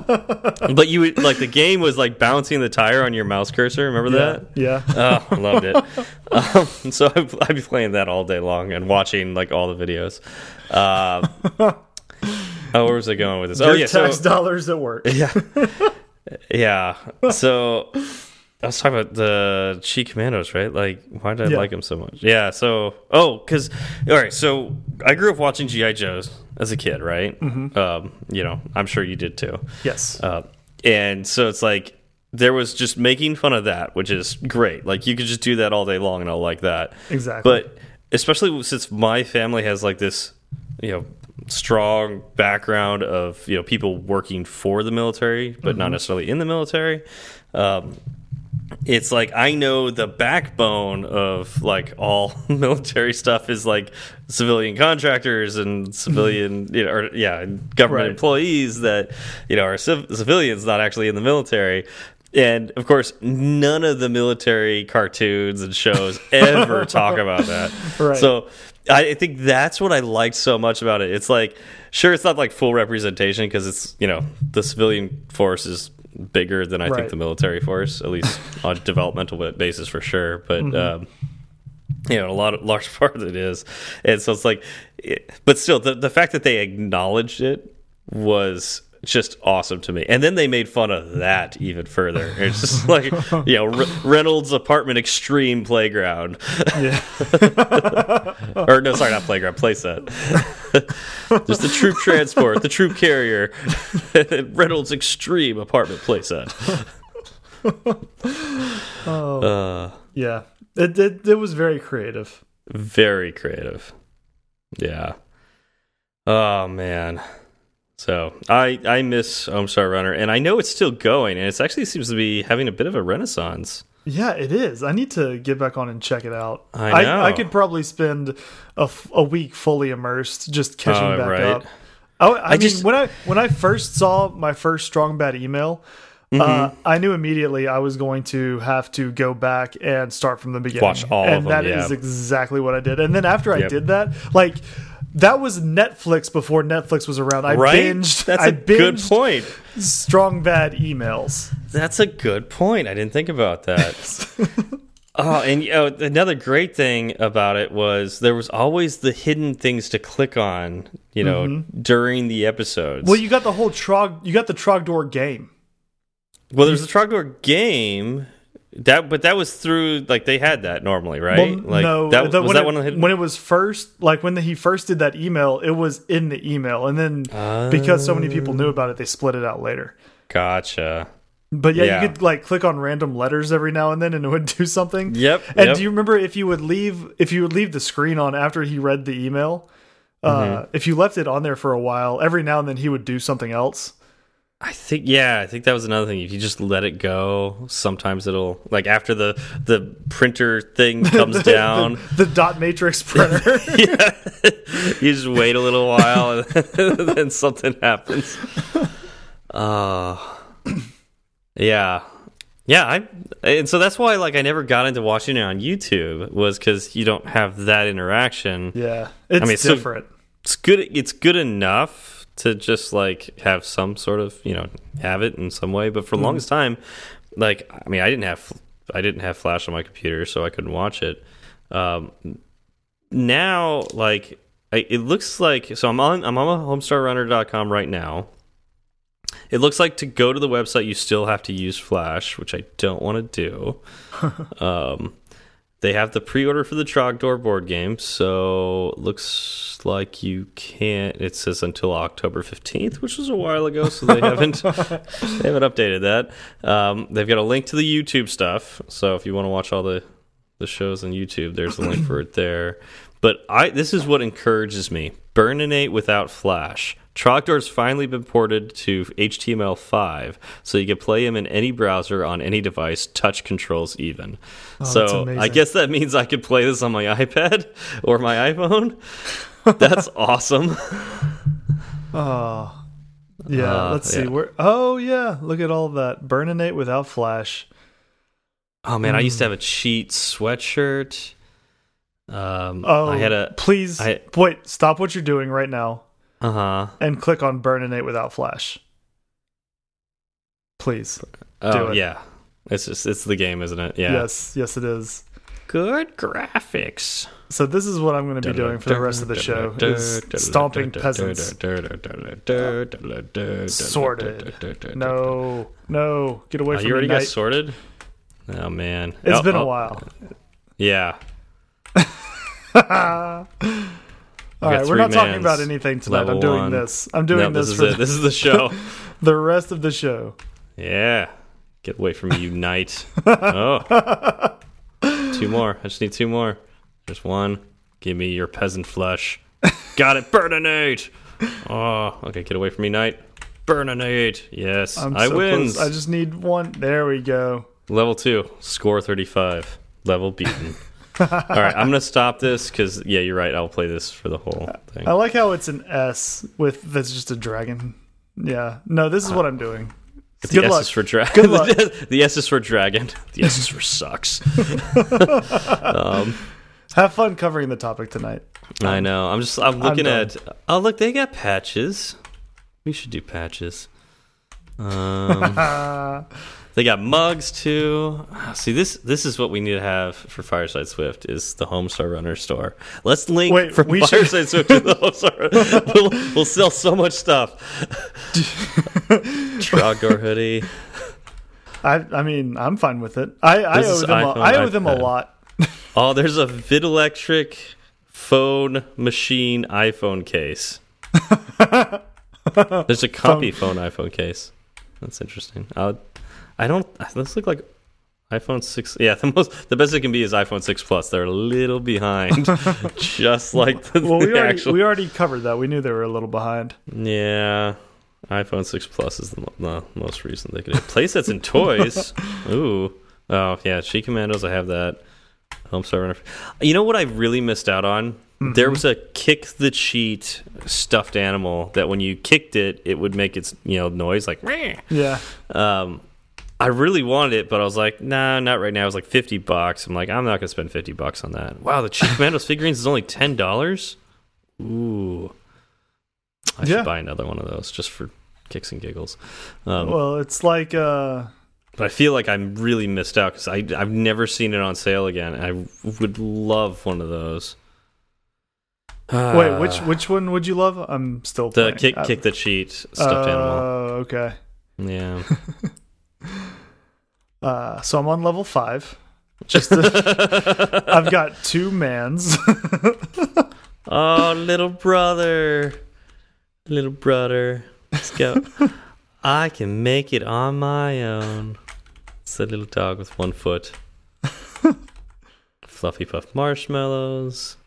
but you would like the game was like bouncing the tire on your mouse cursor. Remember that? Yeah. Oh, I loved it. um, so I, I'd be playing that all day long and watching like all the videos. Um, oh, where was I going with this? Your oh, yeah. tax So, dollars at work. yeah, yeah. So I was talking about the Cheat Commandos, right? Like, why did I Yeah. like them so much? Yeah. So, oh, because all right. So I grew up watching GI Joes as a kid, right? Mm-hmm. Um, you know, I'm sure you did too. Yes. Uh, and so it's like there was just making fun of that, which is great. Like you could just do that all day long, and I'll like that. Exactly. But especially since my family has like this, you know, strong background of you know people working for the military, but not necessarily in the military. Um, it's like I know the backbone of like all military stuff is like civilian contractors and civilian, you know, or, yeah, government Right. employees that you know are civ civilians, not actually in the military. And of course, none of the military cartoons and shows ever talk about that. Right. So I I think that's what I liked so much about it. It's like, sure, it's not like full representation because it's you know the civilian force is bigger than I Right. think the military force, at least on a developmental basis for sure. But Mm-hmm. um, you know, a lot of large part of it is, and so it's like, it, but still, the the fact that they acknowledged it was just awesome to me. And then they made fun of that even further. It's just like, you know, Re Reynolds apartment extreme playground. yeah. or no, sorry, not playground, playset. There's the troop transport, the troop carrier, Reynolds extreme apartment playset. Oh. Uh, yeah. It, it it was very creative. very creative. Yeah. Oh man. So I I miss Homestar Runner, and I know it's still going, and it actually seems to be having a bit of a renaissance. Yeah, it is. I need to get back on and check it out. I know. I, could probably spend a, a week fully immersed just catching Oh, back right. up. I, I, mean, just- when I when I first saw my first strong bad email, uh, Mm-hmm. I knew immediately I was going to have to go back and start from the beginning. Watch all of and them, that is yeah. exactly what I did. And then after I Yep. did that, like that was Netflix before Netflix was around. I Right? binged. That's I a good binged point. Strong bad emails. That's a good point. I didn't think about that. oh, and you know, another great thing about it was there was always the hidden things to click on, you know, mm-hmm. during the episodes. Well, you got the whole Trog. You got the Trogdor game. Well, there's a Trogdor game that, but that was through like they had that normally, right? Well, like no, that the- was when that it, one the when it was first, like when he first did that email, it was in the email, and then because so many people knew about it, they split it out later. Gotcha. But yeah, Yeah. you could like click on random letters every now and then, and it would do something. Yep, And yep. do you remember if you would leave if you would leave the screen on after he read the email? Uh, if you left it on there for a while, every now and then he would do something else. I think yeah, I think that was another thing. If you just let it go, sometimes it'll like after the the printer thing comes down. The, the dot matrix printer. yeah. you just wait a little while and then something happens. Uh yeah. Yeah, I and so that's why like I never got into watching it on YouTube was cuz you don't have that interaction. yeah, it's mean, so- different. It's good it's good enough to just like have some sort of, you know, have it in some way, but for the longest time like I mean, I didn't have I didn't have flash on my computer so I couldn't watch it. Um now like I, it looks like so I'm on I'm on homestarrunner.com right now. it looks like to go to the website you still have to use Flash, which I don't want to do. um, they have the pre-order for the Trogdor board game, so looks like you can't. It says until October fifteenth, which was a while ago, so they haven't they haven't updated that. Um, they've got a link to the YouTube stuff, so if you want to watch all the the shows on YouTube, there's a link for it there. But I this is what encourages me: Burninate without Flash. Trogdor's finally been ported to HTML5, so you can play him in any browser on any device, touch controls even. Oh, so I guess that means I could play this on my iPad or my iPhone. That's awesome. Oh, yeah. Uh, let's see. yeah. Where? Oh, yeah. Look at all that. Burninate without Flash. Oh man, I used to have a cheat sweatshirt. Um, Oh, I had a Please I- wait. Stop what you're doing right now uh huh. and click on Burninate without Flash. Please. Oh it. yeah, it's just it's the game, isn't it? Yeah. Yes. Yes, it is. Good graphics. So this is what I'm going to be doing for the rest of the show: is stomping peasants. Sworded. No, no, get away Oh, from you me. You already got sworded. Oh man, It's Oh, been a oh, while. Yeah. All right, we're not talking about anything tonight. I'm doing one. this. I'm doing No, this, this is for it. This is the show. the rest of the show. yeah. Get away from me, you knight. Oh. Two more. I just need two more. Just one. Give me your peasant flesh. Got it. Burninate. Oh, okay. Get away from me, knight. Burninate. Yes. I'm I so wins. close. I just need one. There we go. Level two. Score 35. Level beaten. All right. I'm going to stop this because, yeah, you're right. I'll play this for the whole thing. I like how it's an S with that's just a dragon. Yeah. No, this is what I'm doing. The Good S luck. is for dragon. Good luck. the S is for dragon. The S is for sucks. um, Have fun covering the topic tonight. I know. I'm just. I'm looking done. at. Oh, look, they got patches. We should do patches. Um, they got mugs too. Ah, See, this this is what we need to have for Fireside Swift is the Homestar Runner store. Let's link Wait, from we should- Fireside Swift to the Homestar. we'll, we'll sell so much stuff. Trogdor hoodie. I I mean I'm fine with it. I I owe them a, I owe them a lot. Oh, there's a Videlectrix phone machine iPhone case. there's a copy phone iPhone case. That's interesting. Uh, I don't. Those look like iPhone six. Yeah, the most the best it can be is iPhone six plus. They're a little behind, just like the, Well, we the already actual. we already covered that. We knew they were a little behind. Yeah, iPhone six plus is the, the most recent they could. have. Playsets and toys. Ooh. Oh yeah, Cheat Commandos. I have that. Home server. You know what I really missed out on? There was a kick the cheat stuffed animal that when you kicked it, it would make its you know noise like. "Meh." Yeah. Um, I really wanted it, but I was like, nah, not right now. It was like fifty bucks. I'm like, I'm not gonna spend fifty bucks on that. Wow, the Cheat Commandos figurines is only ten dollars. Ooh, I Yeah. should buy another one of those just for kicks and giggles. Um, Well, it's like uh but I feel like I'm really missed out because I I've never seen it on sale again. I would love one of those. wait, which which one would you love? I'm still the playing. kick kick the cheat Oh, stuffed animal? okay. Yeah. Uh, so I'm on level five. Just to, I've got two mans. Oh, little brother. Little brother. Let's go. I can make it on my own. It's a little dog with one foot. Fluffy Puff marshmallows.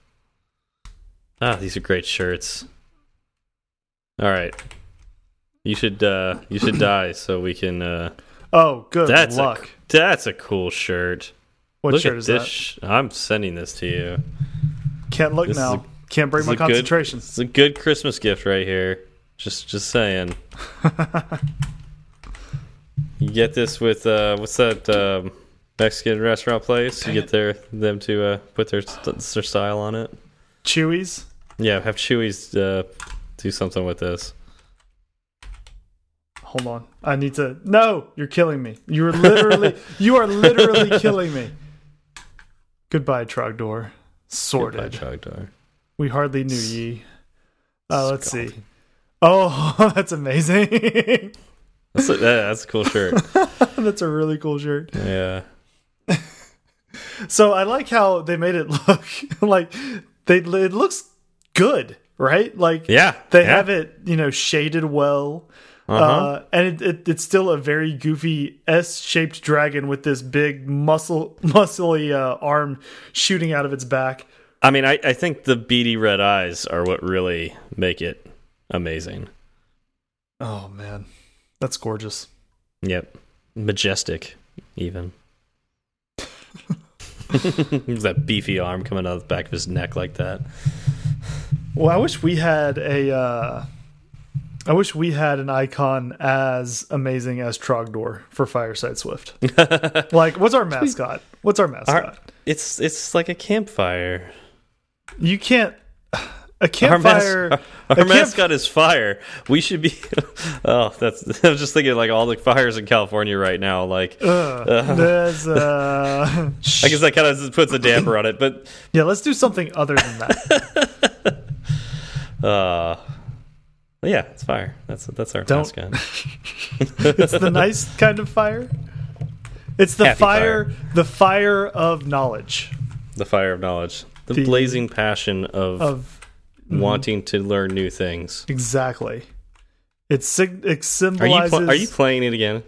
Ah, these are great shirts. All right. You should uh you should die so we can uh oh, good that's luck. a that's a cool shirt. what Look shirt is this. that? sh- I'm sending this to you. Can't look this now. a- Can't break my a good- concentration. It's a good Christmas gift right here. Just just saying. you get this with uh what's that um Mexican restaurant place? You get their them to uh put their their style on it. Chewies. Yeah, have Chewies uh do something with this. Hold on. I need to. No, you're killing me. You're literally. you are literally killing me. Goodbye, Trogdor. Sworded. Goodbye, Trogdor. We hardly knew ye. Uh, let's see. Oh, that's amazing. That's a, that's a cool shirt. That's a really cool shirt. Yeah. So I like how they made it look like they it looks good, right? Like Yeah, they yeah. have it, you know, shaded well. Uh Uh-huh. and it, it, it's still a very goofy S-shaped dragon with this big muscle, muscly uh, arm shooting out of its back. I mean, I, I think the beady red eyes are what really make it amazing. Oh man, that's gorgeous. Yep. Majestic, even. that beefy arm coming out of the back of his neck like that. Well, I wish we had a. Uh, I wish we had an icon as amazing as Trogdor for Fireside Swift. like, what's our mascot? What's our mascot? Our, it's it's like a campfire. you can't. A Our, mas campfire. our, camp- mascot is fire. We should be. oh, that's. I was just thinking like all the fires in California right now. Like, Ugh, there's, uh, I guess that kind of puts a damper on it. But yeah, let's do something other than that. uh, yeah, it's fire. That's that's our Don't- mascot. it's the nice kind of fire. It's the fire, fire. the fire of knowledge The fire of knowledge. The, The- blazing passion of, of wanting to learn new things. exactly. It, sig it Are you symbolizes. are you playing it again?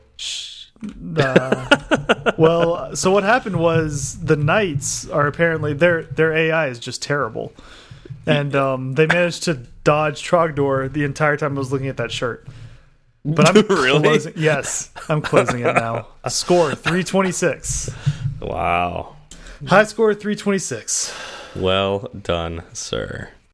Uh, well, so what happened was the knights are apparently their their AI is just terrible, and um, they managed to dodge Trogdor the entire time I was looking at that shirt. But I'm Really? closing. Yes, I'm closing it now. A score three twenty six. Wow. High score three twenty six. Well done, sir.